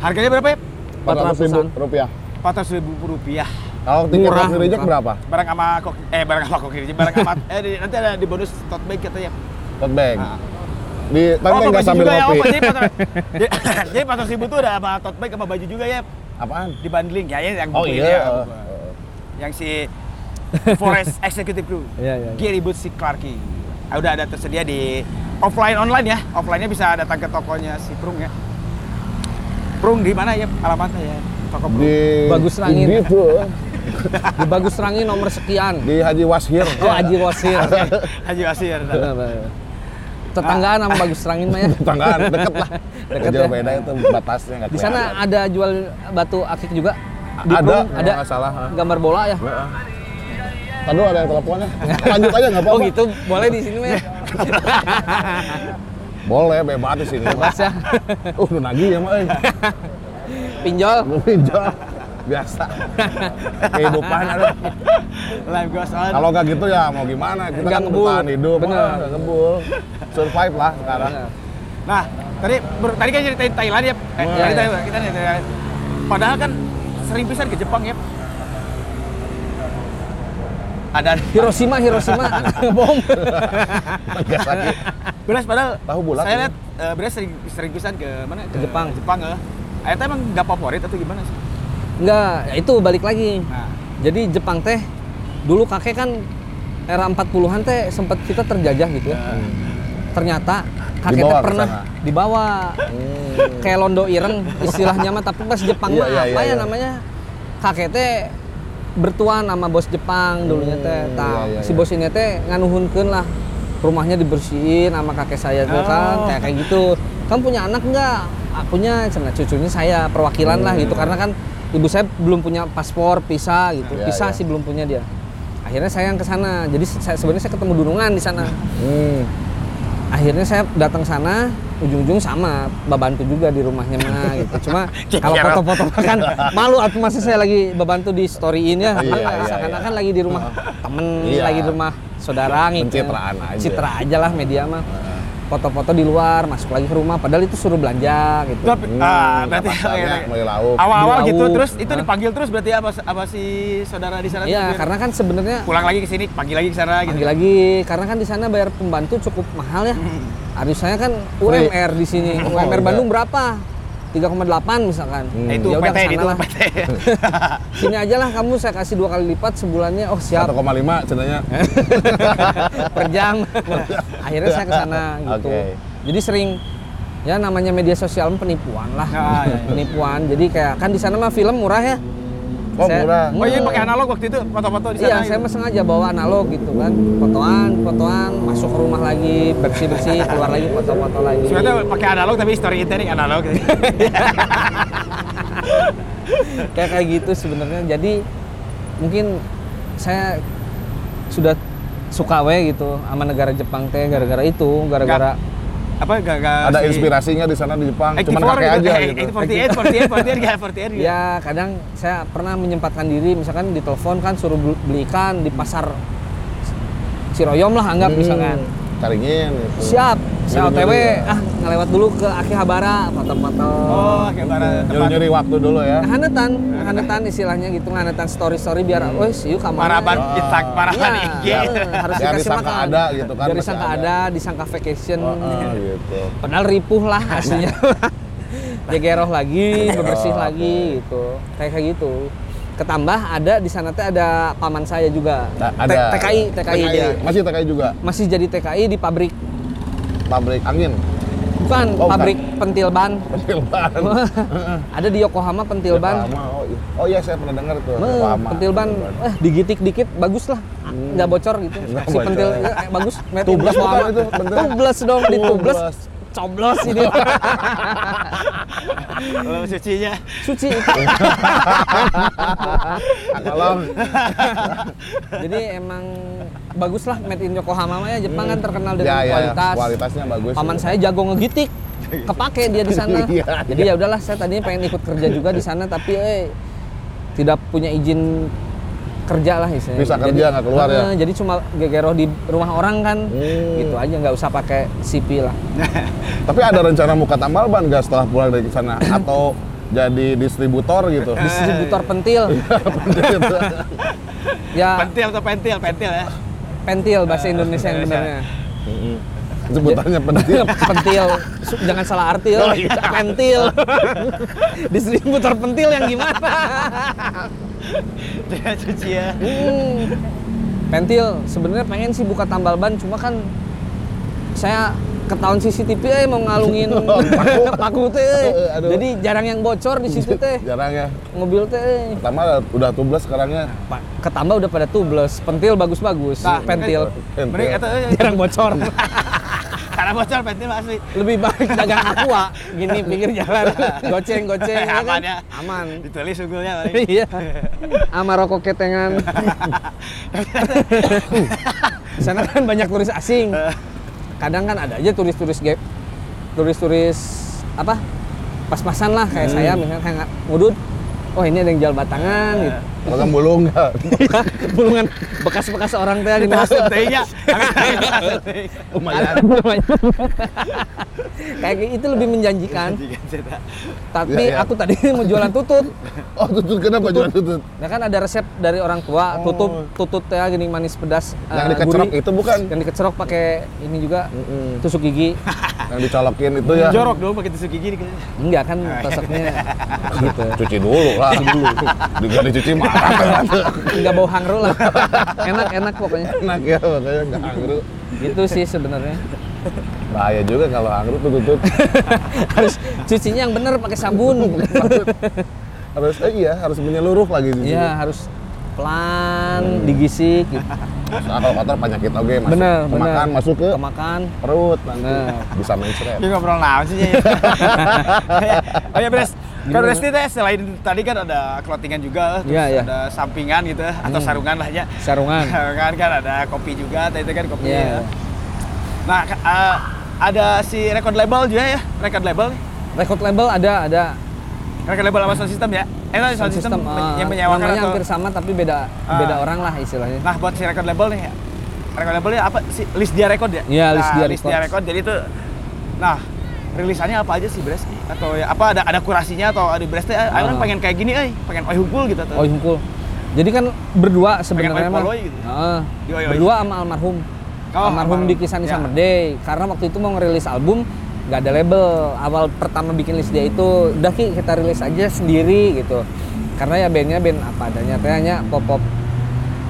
harganya berapa ya 400 ribu 400-an. rupiah. 400 ribu rupiah Kalau tiket Murah, reject murah. berapa? barang sama kok eh barang sama kok barang sama [laughs] eh di- nanti ada di bonus tote bag katanya Tote bag. Ah. Di tapi oh, nggak sambil juga ya, oh, kopi. [laughs] jadi 400 [laughs] jadi, jadi 400 ribu tuh ada sama tote bag sama baju juga ya Apaan? di bundling ya, ya yang Oh iya. ya, yang si Forest [laughs] Executive Crew Iya, iya. iya. Gary Butsi Clarke Ah, udah ada tersedia di offline online ya offline-nya bisa datang ke tokonya si Prung ya Prung di mana ya alamatnya ya toko Prung Di Bagus Rangin. Di, bro. Di Bagus Rangi nomor sekian. di Haji Washir. Oh, Haji Wasir. Haji Wasir Benar, benar. Tetanggaan sama Bagus Rangin mah ya. [laughs] Tetanggaan deket lah. Deket jauh ya. beda itu batasnya nggak Di sana ada jual batu akik juga. Di Ada, Prung ada nggak salah, gambar bola ya. Heeh. Tadi ada yang teleponnya. [laughs] Lanjut aja nggak apa-apa. Oh gitu, boleh di sini mah [laughs] ya. Boleh bebas di sini. Bebas ya. Uh, lu nagih ya, Mak. eh. Pinjol. Pinjol. Biasa. Kehidupan ada. live goes on Kalau nggak gitu ya mau gimana? Kita Nggak kan bertahan hidup. Bener. ah, ngebul. Survive lah sekarang. Nah tadi ber- tadi kan ceritain Thailand ya eh, tadi iya. Thailand, kita nih Thailand. padahal kan sering pisan ke Jepang ya. Ada [laughs] Hiroshima Hiroshima [laughs] bom Nagasaki. Beres padahal Tahu bulat Saya ya? lihat eh, Beres sering sering pisan ke mana? Ke Jepang. Jepang ya. Ayatnya emang nggak favorit atau gimana sih? Enggak ya itu balik lagi. Nah, jadi Jepang teh dulu kakek kan era 40-an teh sempat kita terjajah gitu ya. Ternyata kakek Dibawa teh pernah sana. dibawa. Hmm. kayak londo ireng istilahnya mah tapi pas Jepang Iya, mah iya, apa iya, ya iya. namanya? Kakek teh bertuan sama bos Jepang dulunya teh. Hmm, iya, iya, si iya. bos ini teh nganuhunkeun lah. Rumahnya dibersihin sama kakek saya tuh Oh. kan kayak kayak gitu. Kamu punya anak nggak? Ah, punya cina cucunya saya perwakilan lah gitu. Karena kan ibu saya belum punya paspor visa gitu. Iya, visa iya. sih belum punya dia. Akhirnya saya yang ke sana. Jadi saya sebenarnya saya ketemu dunungan di sana. Hmm. akhirnya saya datang sana ujung-ujung sama babantu juga di rumahnya mah [laughs] gitu. Cuma kalau foto-foto kan malu atau masih saya lagi babantu di storyin ya. Iya, iya, seakan-akan lagi di rumah temen Iya. lagi di rumah saudara gitu. Pencitraan aja. citra aja lah media mah foto-foto di luar masuk lagi ke rumah padahal itu suruh belanja gitu tapi Hmm, ah, berarti oke. beli lauk. awal-awal gitu terus itu Hah? dipanggil terus berarti apa apa si saudara di sana iya karena kan sebenarnya pulang lagi ke sini panggil lagi ke sana gitu. lagi lagi karena kan di sana bayar pembantu cukup mahal ya. Harus saya kan UMR di sini. [laughs] Oh, UMR iya. Bandung berapa? 3,8 misalkan. Hmm. Nah, itu Ya udah PT ke sana itu lah. PT. [laughs] Sini aja lah kamu saya kasih dua kali lipat sebulannya. Oh siap 1,5 cenanya. [laughs] per jam. [laughs] Akhirnya saya ke sana gitu. Oke. Jadi sering ya namanya media sosial penipuan lah. Ah, iya, iya. Penipuan. Jadi kayak kan di sana mah film murah ya. Oh, Saya- murah. Oh iya pakai analog waktu itu foto-foto di sana. Iya, gitu. saya sengaja bawa analog gitu kan. Fotoan, fotoan, masuk ke rumah lagi, bersih-bersih, [laughs] keluar lagi foto-foto lagi. Sebenarnya pakai analog tapi story intending analog. [laughs] Kayak kayak gitu sebenarnya. Jadi mungkin saya sudah suka we gitu sama negara Jepang teh gara-gara itu, gara-gara apa gak, gak ada si... inspirasinya di sana di Jepang. Cuma cuman kakek gitu, aja eh, gitu. 48, 48, 48, 48, ya kadang saya pernah menyempatkan diri misalkan ditelepon kan suruh beli ikan di pasar Ciroyom lah anggap hmm. misalkan taringin gitu. Siap. Saya OTW ah ngelewat dulu ke Akihabara, foto-foto Oh, Akihabara. Gitu. Nyuri waktu dulu ya. Hanetan, hanetan istilahnya gitu, hanetan story-story biar hmm. wes yuk kamar. Paraban ah. oh. kita paraban ya, IG. Ya, harus ya, dikasih makan. ada gitu kan. Dari sangka ada. ada, disangka vacation. Oh, uh, gitu. Padahal ripuh lah [laughs] aslinya. [laughs] Jageroh lagi, oh, bebersih lagi gitu. Kayak kayak gitu. Ketambah ada di sana teh ada paman saya juga. Nah, T- ada TKI, TKI dia. Masih TKI juga. Masih jadi TKI di pabrik Pabrik angin. bukan Oh, bukan. pabrik pentil ban. Pentilban. [laughs] ada di Yokohama pentil ban. Oh, iya. oh iya saya pernah dengar tuh. Meh, Yokohama. pentil ban eh digitik dikit bagus lah nggak bocor gitu Nggak si bocor. pentil eh, bagus bukan itu tubeless dong di. Coblos ini. [laughs] Oh, sucinya. suci. Akalong. jadi emang bagus lah made in Yokohama ya. Jepang kan terkenal Ya, dengan ya, kualitas. Kualitasnya bagus. paman saya jago ngegitik. [laughs] Kepake dia di sana. Iya, jadi ya udahlah saya tadinya pengen ikut kerja juga di sana tapi eh tidak punya izin kerja lah istilahnya. Bisa kerja, nggak keluar ya? Eh, jadi cuma gegeroh di rumah orang kan Hmm. gitu aja nggak usah pakai CP lah [laughs] Tapi ada rencana muka tambal ban nggak setelah pulang dari sana [coughs] atau jadi distributor gitu? distributor [laughs] pentil ya Pentil atau pentil, pentil ya. pentil bahasa Indonesia yang benernya Mm-mm. Sebutannya pentil. [laughs] pentil jangan salah arti Oh, ya iya. [laughs] pentil [laughs] distributor pentil yang gimana Jangan cuci ya. Hmm. pentil sebenarnya pengen sih buka tambal ban cuma kan saya ketahuan CCTV eh mau ngalungin paku teh eh. Aduh. jadi jarang yang bocor di situ teh Jarang ya. mobil teh eh. Pertama udah tubles sekarangnya. Pak, ketambah udah pada tubles pentil bagus-bagus Nah, pentil Mending kata eh, jarang bocor karena bocor pentil asli. lebih baik dagang [laughs] aqua. Gini pinggir jalan. Goceng goceng ya kan? Aman ya. aman. Ditulis paling. [laughs] iya. [laughs] Sama rokok ketengan. Di sana kan banyak turis asing. Kadang kan ada aja turis-turis gap turis-turis apa? Pas-pasan lah kayak saya misalnya kayak ngudut oh ini ada yang jual batangan gitu Kalau kan bulung nggak? [laughs] bulungan bekas-bekas orang teh di Kita mas teh-nya. Lumayan. [laughs] kayak gitu lebih menjanjikan tapi Iya, iya. aku tadi [laughs] mau jualan tutut Oh tutut kenapa jual tutut? nah kan ada resep dari orang tua Oh. tutut tutut teh gini manis pedas Yang eh, dikecerok gurih. itu bukan? yang dikecerok pakai ini juga tusuk gigi Yang dicolokin itu ya? Jorok dong pakai tusuk gigi enggak kan tusuknya gitu Cuci dulu lah. Dulu. Juga dicuci marah kan. enggak bau hangru lah enak enak pokoknya Enak ya makanya nggak angru. gitu sih sebenarnya Bahaya juga kalau angru tuh tutut. harus cucinya yang bener pakai sabun harus eh, iya harus menyeluruh lagi di Iya harus pelan digisik gitu. Nah, kalau kotor penyakit oke masuk bener ke bener makan masuk ke kemakan perut nanti Bener. bisa mencret. Ini ngobrol naon sih ya? [laughs] oh ya Bres, kan Gimana? Resti teh selain tadi kan ada clothingan juga, terus Iya, iya. ada sampingan gitu, atau Hmm. sarungan lah ya. sarungan Sarungan [laughs] kan ada kopi juga, tadi kan kopi. Iya. ya. Nah, ka- eh, ada si record label juga ya, record label nih. record label ada ada Record label sama sound system ya? Eh, sound, sound system, system eh, yang menyewakan namanya atau... hampir sama tapi beda Ah. beda orang lah istilahnya Nah, buat si record label nih, record labelnya apa sih? List dia record ya? Iya, List Nah, Dia List dia record. Jadi itu, nah rilisannya apa aja sih Bres? Atau ya, apa ada ada kurasinya atau ada Bres teh? Ah. Orang pengen kayak gini, eh, pengen oi hukul gitu atau? oh hunkul jadi kan berdua sebenarnya oi mah gitu? Di oi oi. berdua sama almarhum Oh, almarhum di Kisan Ya. Day karena waktu itu mau ngerilis album nggak ada label awal pertama bikin list dia itu udah ki kita rilis aja sendiri gitu karena ya bandnya band apa adanya teh hanya pop pop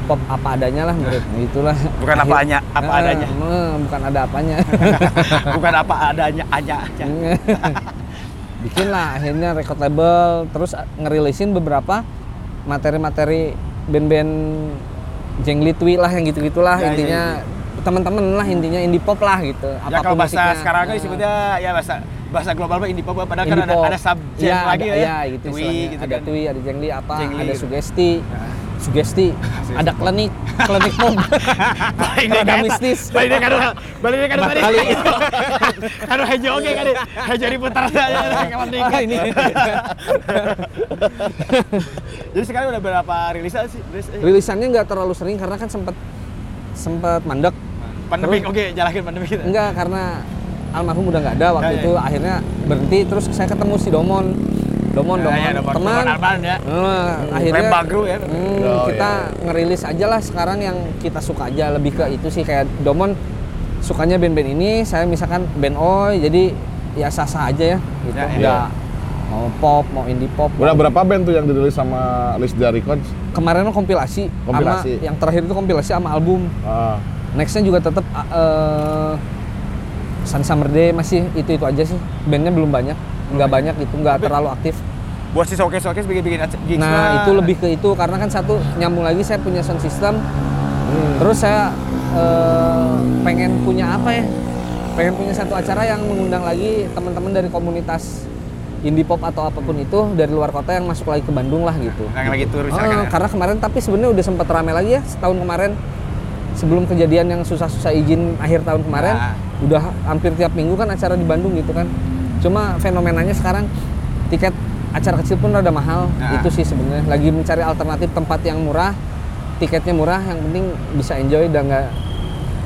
pop apa adanya lah menurut [laughs] itulah Bukan Akhir- apanya, apa Eh, [laughs] adanya. bukan ada apanya [laughs] Bukan apa adanya aja aja. bikin lah akhirnya record label terus ngerilisin beberapa materi-materi band-band jengli twi lah yang gitu-gitulah Ya, ya, intinya teman-teman lah intinya indie pop lah gitu Ya kalau bahasa musiknya. sekarang kan Nah. disebutnya ya bahasa bahasa global mah indie pop padahal kan Indie ada pop. ada sub Iya, lagi ada, ya. iya, gitu Twi gitu ada kan. twi ada jengli apa Jengli ada gitu. Sugesti ada klinik klinik deh Rada kan. mistis. Balik deh kan. Balik deh tadi. kali. Aduh hejo oke kan. Hejo diputar aja kawan Ah, ini [laughs] Jadi sekarang udah berapa rilisan sih? Eh, rilisannya nggak terlalu sering karena kan sempat sempat mandek Pandemi oke jalanin pandemi kita. Enggak, karena almarhum udah nggak ada waktu Ya, ya, itu. Akhirnya berhenti, terus saya ketemu si Domon. Domon, Ya, Domon, ya, Domon. teman. Domon ya. Nah, akhirnya ya. hmm, Oh, kita iya, ngerilis aja lah sekarang yang kita suka aja lebih ke itu sih kayak Domon sukanya band-band ini, saya misalkan band Oi, jadi ya sah-sah aja ya gitu. Ya, ya. Nggak mau pop, mau indie pop. Udah mau- berapa band tuh yang dirilis sama List Dia Records? Kemarin kompilasi, Kompilasi. sama yang terakhir itu kompilasi sama album. Ah, Nextnya juga tetap uh, Sun Summer Day masih itu itu aja sih. Bandnya belum banyak, nggak banyak itu, nggak terlalu aktif. Buat si showcase showcase bikin bikin gigs Nah lah. itu lebih ke itu karena kan satu nyambung lagi saya punya sound system, terus saya uh, pengen punya apa ya? Pengen punya satu acara yang mengundang lagi teman-teman dari komunitas indie pop atau apa pun itu dari luar kota yang masuk lagi ke Bandung lah gitu. yang lagi tur Oh, ya. karena kemarin tapi sebenarnya udah sempat rame lagi ya setahun kemarin sebelum kejadian yang susah-susah izin akhir tahun kemarin Nah. udah hampir tiap minggu kan acara di Bandung gitu kan cuma fenomenanya sekarang tiket acara kecil pun rada mahal Nah. itu sih sebenarnya lagi mencari alternatif tempat yang murah tiketnya murah yang penting bisa enjoy dan nggak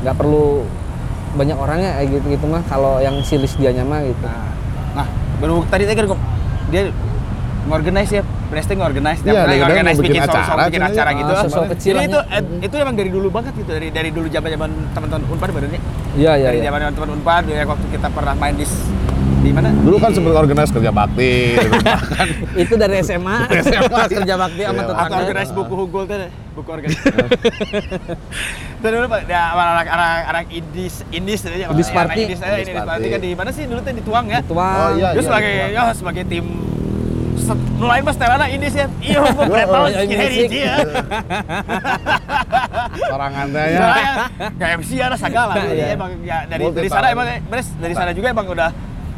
nggak perlu banyak orangnya kayak gitu gitu mah kalau yang si list dianya mah gitu Nah, nah, baru tadi tadi gua- dia ngorganize ya, Presting ngorganize, Iya, dia kadang ngorganize mau bikin bikin show, show, acara, bikin acara ya, gitu. ah, show-show kecil Jadi itu ya. eh, itu emang dari dulu banget gitu, dari dari dulu zaman zaman teman-teman Unpad benernya. iya iya dari iya. zaman teman Unpad ya waktu kita pernah main di di mana? dulu kan sempat organize kerja bakti. gitu. [laughs] itu dari SMA, pas [laughs] kerja bakti sama Iya, atau tetangga organize buku hugul tuh, deh, buku organize. [laughs] Terus dulu Pak, ya anak anak anak indis indis aja. Indis Party. Indis aja, Indis indis Party. kan di mana sih dulu tuh dituang ya? Tuang. Oh, iya. Dia sebagai ya sebagai tim nulain mas telana ini sih iya mau battle iya, skin music. hiji ya Orang antenya. Soalnya kayak MC ada segala Iya. emang ya dari dari sana emang beres dari sana juga emang udah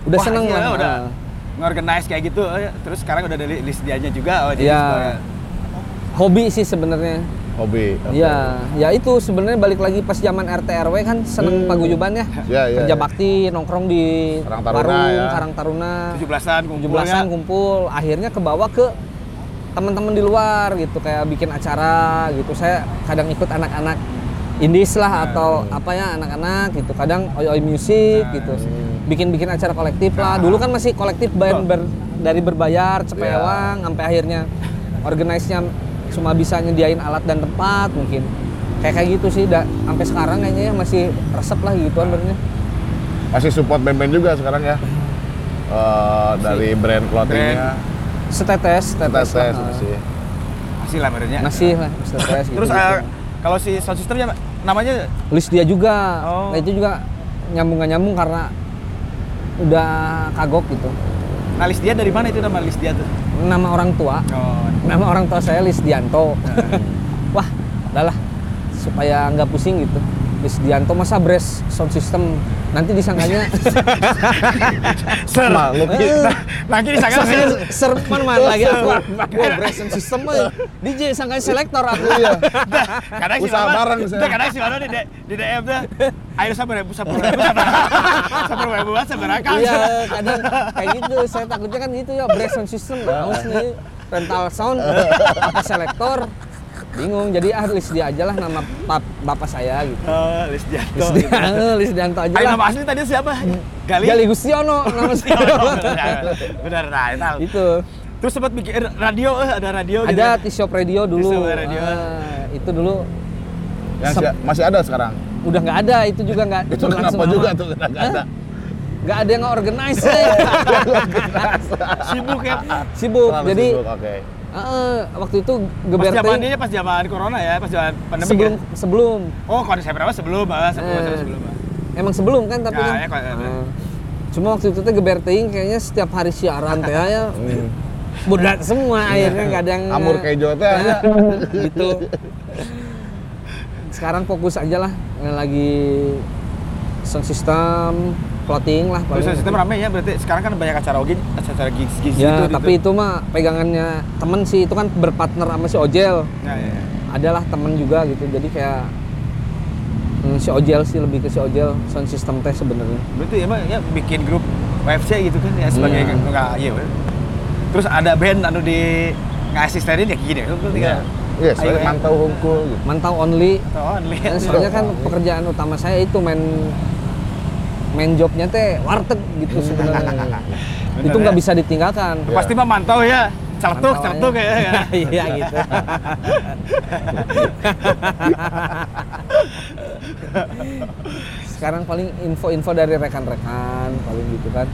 Udah wah, seneng iya, lah. udah Ah. ngorganize kayak gitu terus sekarang udah ada li- list dianya juga oh, jadi Iya. semuanya. hobi sih sebenarnya Hobi. Oke. Iya, ya itu sebenarnya balik lagi pas zaman RT RW kan seneng Hmm. paguyuban ya. Iya, iya, Kerja iya. bakti, nongkrong di Karang Taruna warung, ya. Karang Taruna. 17-an kumpul 17-an ya. kumpul, akhirnya kebawa ke teman-teman di luar gitu kayak bikin acara gitu saya kadang ikut anak-anak indies lah atau apa ya anak-anak gitu kadang oi oi musik gitu bikin-bikin acara kolektif lah. Dulu kan masih kolektif band ber- dari berbayar cepewang sampai akhirnya organize-nya cuma bisa nyediain alat dan tempat mungkin. Kayak kayak gitu sih da- sampai sekarang kayaknya ya masih resep lah gituan benernya Masih support band-band juga sekarang ya. Eh, dari brand clothingnya, setetes setetes, tetes lah. masih. Masih lah menurutnya. masih lah setetes gitu, Terus eh, kalau si sound systemnya namanya? List dia juga. Oh. nah itu juga nyambung nggak nyambung karena udah kagok gitu. Nah list dia dari mana itu nama list dia tuh? nama orang tua. Oh, nama orang tua saya Lisdianto. [laughs] Wah udahlah supaya nggak pusing gitu Lisdianto masa Bres sound system? Nanti disangkanya ser. Makhluk Eh, Lagi disangka sangkanya ser. ser mana mana lagi aku. Wah Bres sound system mah DJ sangkanya selektor aku. Iya. Kadang si Usaha Mano- bareng, kadang si Mano di, di DM tuh ayo sabar ribu sabar sabar [laughs] sabar ribu sabar akang Iya, kadang kayak gitu. Saya takutnya kan gitu ya, brace sound system, haus nih, rental sound, [laughs] apa selektor, bingung. Jadi ah list dia aja lah nama pap, bapak saya gitu. List dia List dia, eh, list Dianto aja Ayo lah. nama asli tadi siapa? Gali. Gali Gustiono [laughs] nama saya. benar, benar, nah, tahu. itu. Terus sempat bikin radio, eh, ada radio gitu. Ada T-Shop Radio dulu. Radio. Ah, itu dulu Yang Sep- si- masih ada sekarang. udah nggak ada, itu juga nggak. Itu kenapa juga tuh nggak ada? [laughs] Nggak ada yang organize. Sibuk ya. Sibuk. Jadi sibuk. Eh, waktu itu Pas geber zaman ting- dia pas zaman corona ya, pas zaman pandemi sebelum ya. sebelum Oh, kalau saya berapa sebelum, ah, sebelum, Eh. sebelum. ah. Emang sebelum kan tapi Ya, kan. ya, kok- ya, Nah, Cuma waktu itu teh geberting kayaknya setiap hari siaran teh ya [laughs] budak semua akhirnya nggak ada yang Amur kejo teh [laughs] gitu. Sekarang fokus aja lah lagi sound system, clothing lah Terus paling. sistem rame ya, berarti sekarang kan banyak acara ogi, acara gigs gigs Ya, gitu. tapi itu mah pegangannya temen sih, itu kan berpartner sama si Ojel. Ya, ya, ya. Adalah temen juga gitu, jadi kayak hmm, si Ojel sih lebih ke si Ojel sound system teh sebenarnya. Berarti emang ya bikin grup WFC gitu kan ya sebagai Iya. nggak iya. Terus ada band anu di ngasistenin ya gini. Berarti Iya. kan Iya, Ayo, saya ya. mantau hunkul gitu. Mantau only Oh, Ya, lihat. soalnya kan pekerjaan utama saya itu main main jobnya teh warteg gitu sebenarnya. [laughs] itu nggak ya. bisa ditinggalkan. Ya. Pasti mah mantau ya. Celetuk aja. ya. kan? [laughs] Iya gitu. Sekarang paling info-info dari rekan-rekan paling gitu kan.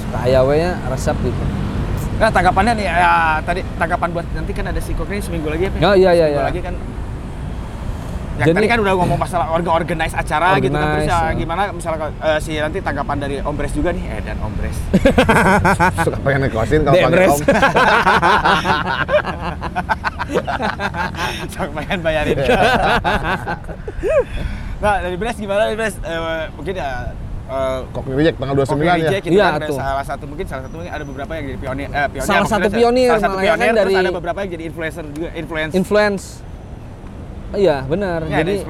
Suka ayawnya resep gitu. Nah, tanggapannya nih ya tadi tanggapan buat nanti kan ada si Kokri seminggu lagi ya. Oh, iya, iya, Seminggu iya. lagi kan yang Jadi- tadi kan udah ngomong masalah orga organize acara gitu kan terus Organize, ya, ya. gimana misalnya eh, si nanti tanggapan dari Om Bres juga nih eh dan Om Bres [laughs] Suka pengen nekosin kalau pakai om. [laughs] Sok pengen bayarin. [laughs] nah, dari Bres gimana dari Bres? Eh, mungkin ya eh, Kok reject tanggal 29 Kopi ya? Reject gitu Iya, kan, tuh. salah satu mungkin salah satu mungkin ada beberapa yang jadi pionir eh, pionir Salah satu pionir, salah satu ya kan pionir terus dari- ada beberapa yang jadi influencer juga influence Influence. Iya benar. Ya, Jadi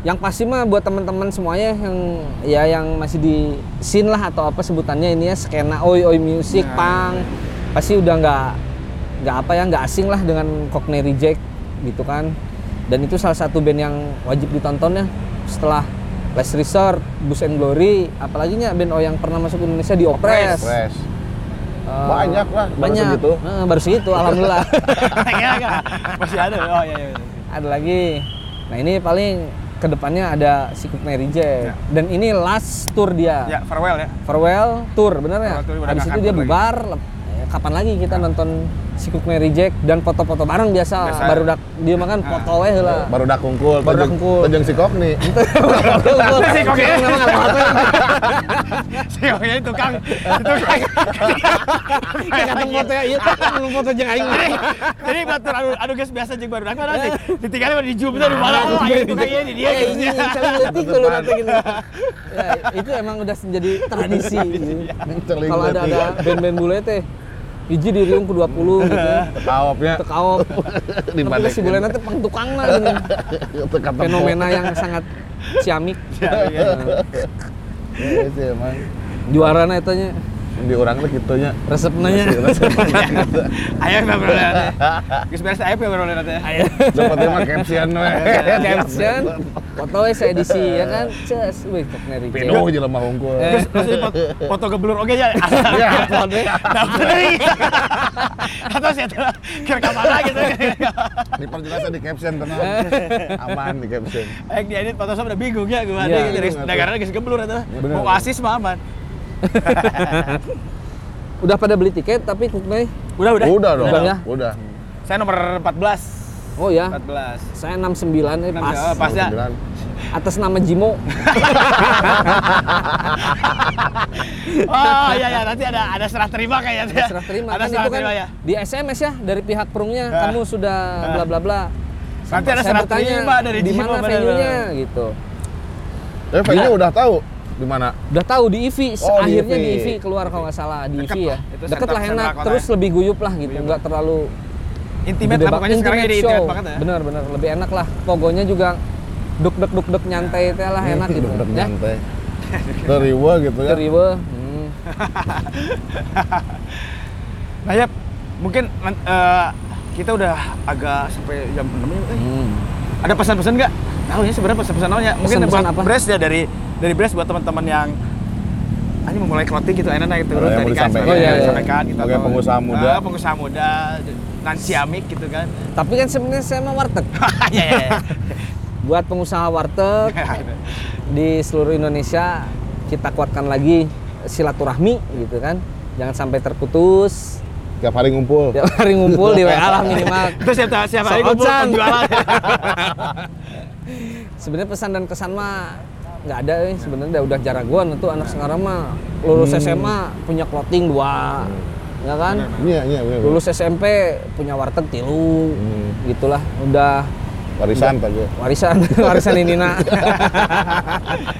yang pasti mah buat teman-teman semuanya yang ya yang masih di scene lah atau apa sebutannya ini ya skena oi oi music Nah. pang pasti udah nggak nggak apa ya nggak asing lah dengan Cockney Reject gitu kan dan itu salah satu band yang wajib ditonton ya setelah Last Resort, Bus and Glory, apalagi nya band O yang pernah masuk Indonesia di Opres. Fresh. Eh, Banyak lah, baru banyak. segitu. Eh, baru segitu, alhamdulillah. Enggak, [laughs] enggak. masih ada oh iya iya ada lagi. Nah ini paling ke depannya ada si Cockney Reject Ya. dan ini last tour dia. ya farewell ya farewell tour bener ya Farewell tour, habis itu dia lagi. Kapan lagi kita nonton si Cookme Reject dan foto-foto bareng biasa, Biasa. baru dak dia makan Ah. foto we heula Baru dak kungkul, Baru dak kungkul. tejeng si kokni. [laughs] Si Koki. memang ada foto [laughs] si Koki itu tukang tukang katong foto ya iya kan foto jeung aing jadi batur anu anu geus biasa jeung baru mana sih [laughs] ditinggalin di zoom itu di mana oh ayo tukang ieu di dia Eh, gitu ini letik kalau nanti gitu. Ya, itu emang udah menjadi tradisi. Kalau ada ada band-band bule teh hiji di riung ke 20 gitu. Kaopnya [laughs] Tekaop. [laughs] di Tapi si bule nanti pang tukang mah gini. [laughs] Fenomena yang sangat ciamik. Ya, iya. Iya sih emang. Juarana etanya. Di orang teh kitunya. resepnya Masih resep [laughs] gitu. Ayah nggak perlu lihat. [laughs] Geus beres ayah nggak perlu lihat ya. Ayo. Dapat mah caption we. caption foto saya edisi ya kan ces wih kok ngeri Pinuh jelema. Eh. Terus terus di foto- foto geblur oke ya. Ya. Dapat nih. Atau sih itu kira ke mana gitu. Diperjelas di caption tenang. [laughs] Aman di caption. Ayo diedit Photoshop udah bingung ya gue Iya, ada gitu. bingung, Negara geblur eta. bener. Mau asis mah aman. [laughs] udah pada beli tiket tapi kuk nih Udah udah. Udah dong. Udah ya? Udah. Saya nomor 14. oh ya 14. saya 69 eh, pas Oh, pas ya. Atas nama Jimo [laughs] Oh iya ya nanti ada ada serah terima kayaknya. ya. serah terima Ada kan serah itu kan terima ya. di SMS ya dari pihak perungnya Ah. kamu sudah bla bla bla Nanti ada Saya serah bertanya, terima dari di mana venue-nya gitu Eh, venue udah tahu di mana? udah tahu di IVI Oh, akhirnya di IVI. Keluar kalau nggak salah di IVI ya lah, itu deket lah enak terus ya. lebih guyup lah gitu nggak terlalu Intimate lah pokoknya sekarang jadi Intimate banget ya. bener bener lebih enak lah pogonya juga duk duk duk duk nyantai teh lah enak gitu Duduk ya nyantai. [laughs] Teriwa gitu ya. Teriwe. Hmm. [laughs] Nah ya mungkin eh, kita udah agak sampai jam 6 ya. eh. Hmm. Ada pesan-pesan nggak? Ya sebenarnya pesan-pesan naonnya. Mungkin buat apa? Bres ya dari dari Bres buat teman-teman yang ini mau mulai clothing gitu enak Oh, yang mau disampaikan. Oh, iya, iya. disampaikan gitu Sebagai atau- pengusaha muda. Ah, pengusaha muda nan ciamik gitu kan. Tapi kan sebenarnya saya mau warteg. [laughs] Iya iya. iya. Buat pengusaha warteg [laughs] di seluruh Indonesia kita kuatkan lagi silaturahmi gitu kan. Jangan sampai terputus. Tiap hari ngumpul. Tiap hari ngumpul di WA lah minimal. [laughs] Terus siapa lagi kumpul Ocan. penjualan. Sebenarnya pesan dan kesan mah nggak ada eh. sebenarnya. Udah jaraguan itu anak sekarang mah lulus SMA punya clothing dua ya kan? Iya, iya, iya. lulus SMP punya warteg tilu Hmm. gitulah. Udah. Warisan tadi. warisan. [laughs] Warisan ini nak. [laughs]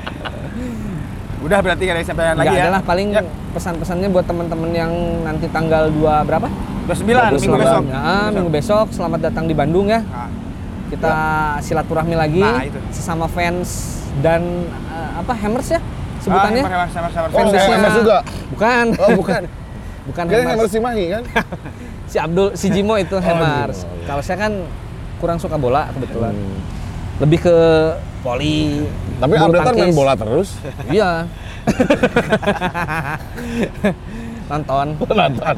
Udah berarti nggak ada lagi ya. ada lah paling Ya, pesan-pesannya buat teman-teman yang nanti tanggal 2 berapa? 29 minggu besok. Ah, minggu besok. selamat datang di Bandung ya. Nah, kita silaturahmi lagi Nah, itu. sesama fans dan eh, apa Hammers ya sebutannya Ah, Hammer, Hammer, Hammer, Oh, Hammers juga? bukan Oh, bukan. [laughs] bukan Hammers Hammers Cimahi kan? [laughs] si Abdul si Jimo itu Hammers Jimo, iya. kalau saya kan kurang suka bola kebetulan Hmm. lebih ke voli Tapi bulu update main bola terus. iya [laughs] nonton [laughs] Nonton.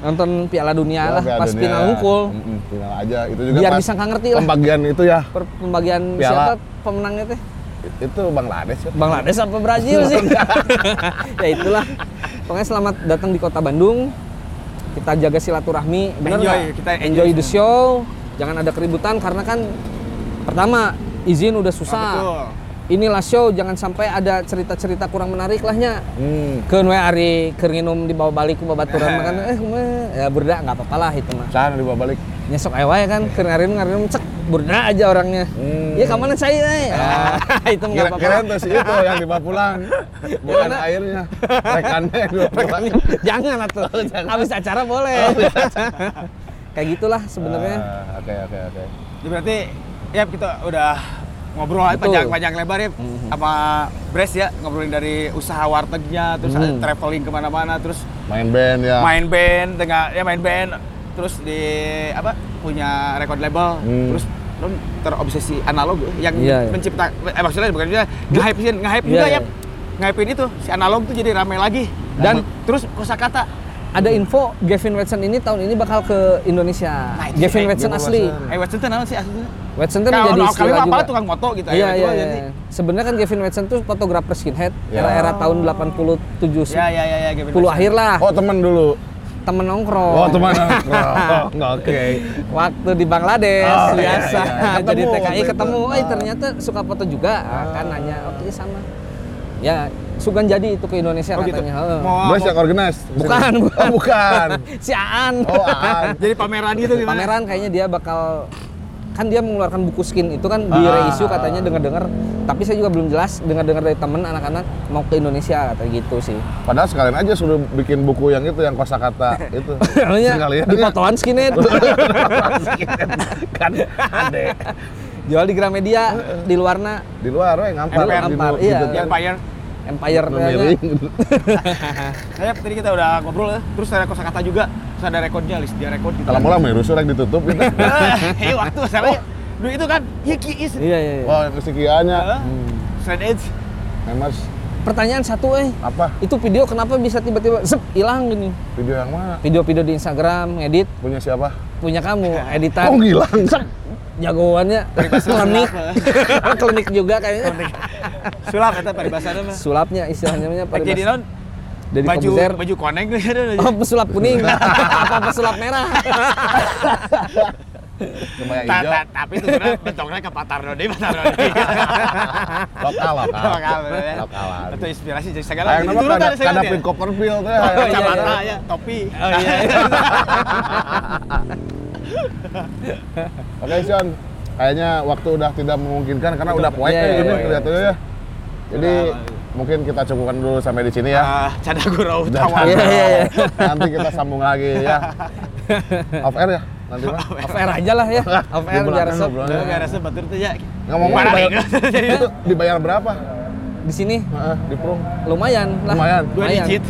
nonton Piala Dunia lah Piala pas Dunia. final Mm-mm, final aja. Itu juga biar bisa nggak ngerti lah Pembagian itu ya. per pembagian Piala. siapa pemenangnya teh Itu Bangladesh ya. Bangladesh apa Brazil sih [laughs] ya itulah pokoknya selamat datang di kota Bandung kita jaga silaturahmi bener Enjoy, kita enjoy enjoy the show jangan ada keributan karena kan pertama izin udah susah Ah, betul. Inilah show jangan sampai ada cerita-cerita kurang menarik lahnya Hmm. ke we ari keur nginum di bawah balik ku babaturan [laughs] makan eh mah ya burda nggak apa-apa lah itu mah Sana di balik. nyesok ewa ya kan keur ngarinum ngarinum cek burda aja orangnya Hmm. ya ke mana saya eh? Ah, [laughs] itu nggak apa-apa tuh si itu yang dibawa pulang. Bukan Gimana? airnya. Rekannya pulang. jangan atuh habis acara boleh [laughs] kayak gitulah sebenarnya Ah, Oke oke oke. Jadi berarti ya kita udah ngobrol aja panjang-panjang lebar ya Mhm. sama Bres ya ngobrolin dari usaha wartegnya terus ada traveling ke mana-mana terus Main band ya. main band dengan ya main band terus di apa punya record label Hmm. terus lo terobsesi analog yang Iya, iya. mencipta eh maksudnya bukan juga nge-hype nge-hype Iya, juga iya. ya nge-hypein itu si analog tuh jadi ramai lagi Dan- terus kosakata ada info Gavin Watson ini tahun ini bakal ke Indonesia Nah, Gavin sih, Watson asli eh Watson tuh naon sih aslinya Watson tuh Kalau jadi istilah juga apalah tukang moto gitu Iya, ya iya, tua iya. jadi. Sebenarnya kan Gavin Watson tuh fotografer skinhead Ya. era-era tahun 87 ya ya ya ya Gavin 10 Watson. akhir lah. Oh temen dulu. Temen nongkrong. Oh teman nongkrong. [laughs] Oke. Waktu di Bangladesh Oh, iya, biasa. iya, iya. Jadi Ketemu TKI waktu ketemu, eh Ah. ternyata suka foto juga. Ah, kan nanya, oke sama. Ya, sugan jadi itu ke Indonesia Oh, gitu. katanya. Heeh. Mau- Bres yang organize. Bukan, bukan. Oh bukan. si Aan. Oh Aan. jadi pameran gitu gimana Pameran kayaknya dia bakal kan dia mengeluarkan buku skin itu kan di Ah. reissue katanya dengar-dengar tapi saya juga belum jelas dengar-dengar dari temen anak-anak mau ke Indonesia kata gitu sih Padahal sekalian aja sudah bikin buku yang itu yang kosakata itu. Sekalian di fotoan skinhead kan ada jual di Gramedia di luarna di luar we ngampar ngampar, iya. gitu kan. Empire empire miring. [laughs] Saya tadi kita udah ngobrol ya, terus ada kosakata juga, terus ada rekodnya, list dia rekod gitu. Kalau mulai rusuh yang ditutup gitu. [laughs] Eh, waktu saya dulu itu kan, iya is. iya iya, iya. Wah, kesekiannya. Heeh. Straight edge. Memang pertanyaan satu eh apa? itu video kenapa bisa tiba-tiba zep hilang gini Video yang mana? video-video di Instagram ngedit Punya siapa? punya kamu [laughs] editan Oh, hilang. Jagoannya klinik klinik juga kayaknya Sulap kata paribasana mah. sulapnya istilahnya namanya Lagi di paribas- non dari baju komputer baju koneng tuh oh pesulap kuning [laughs] apa pesulap merah Ta- hijau. ta- tapi itu sebenarnya bentuknya ke Patar Dodi, Patar Dodi. [laughs] Lokal, lokal. Lokal, ya. Lokal. Itu inspirasi jadi segala. Kayak nama kada kan dia. pin Copperfield teh. Oh, iya, Kacamata iya. ya, topi. oh iya [laughs] Oke, Sion. Kayaknya waktu udah tidak memungkinkan karena udah poek Iya, ya iya, ini iya. kelihatannya ya. Jadi mungkin kita cukupkan dulu sampai di sini ya. Ah, Canda gurau Dan- tawan. Iya, iya, iya. Nanti kita sambung lagi ya. Off air ya nanti mah. off air aja lah ya off air biar resep gak rasa batur tuh ya. Ngomong Mana dibayar, itu dibayar berapa? di sini Heeh, di Prung. lumayan lah Lumayan. Dua digit.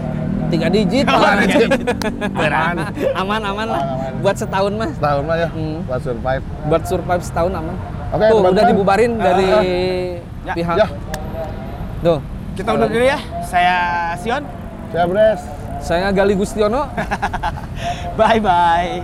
tiga digit Oh, lah. tiga digit. Beran. aman aman lah Aman. buat setahun mah Setahun lah ya. Hmm. Buat survive. buat survive setahun aman Oke, tuh teman-teman. udah dibubarin dari Ya, pihak Ya, tuh Kita undur dulu ya. Saya Sion. saya Bres. saya Gali Gustiono [laughs] Bye bye.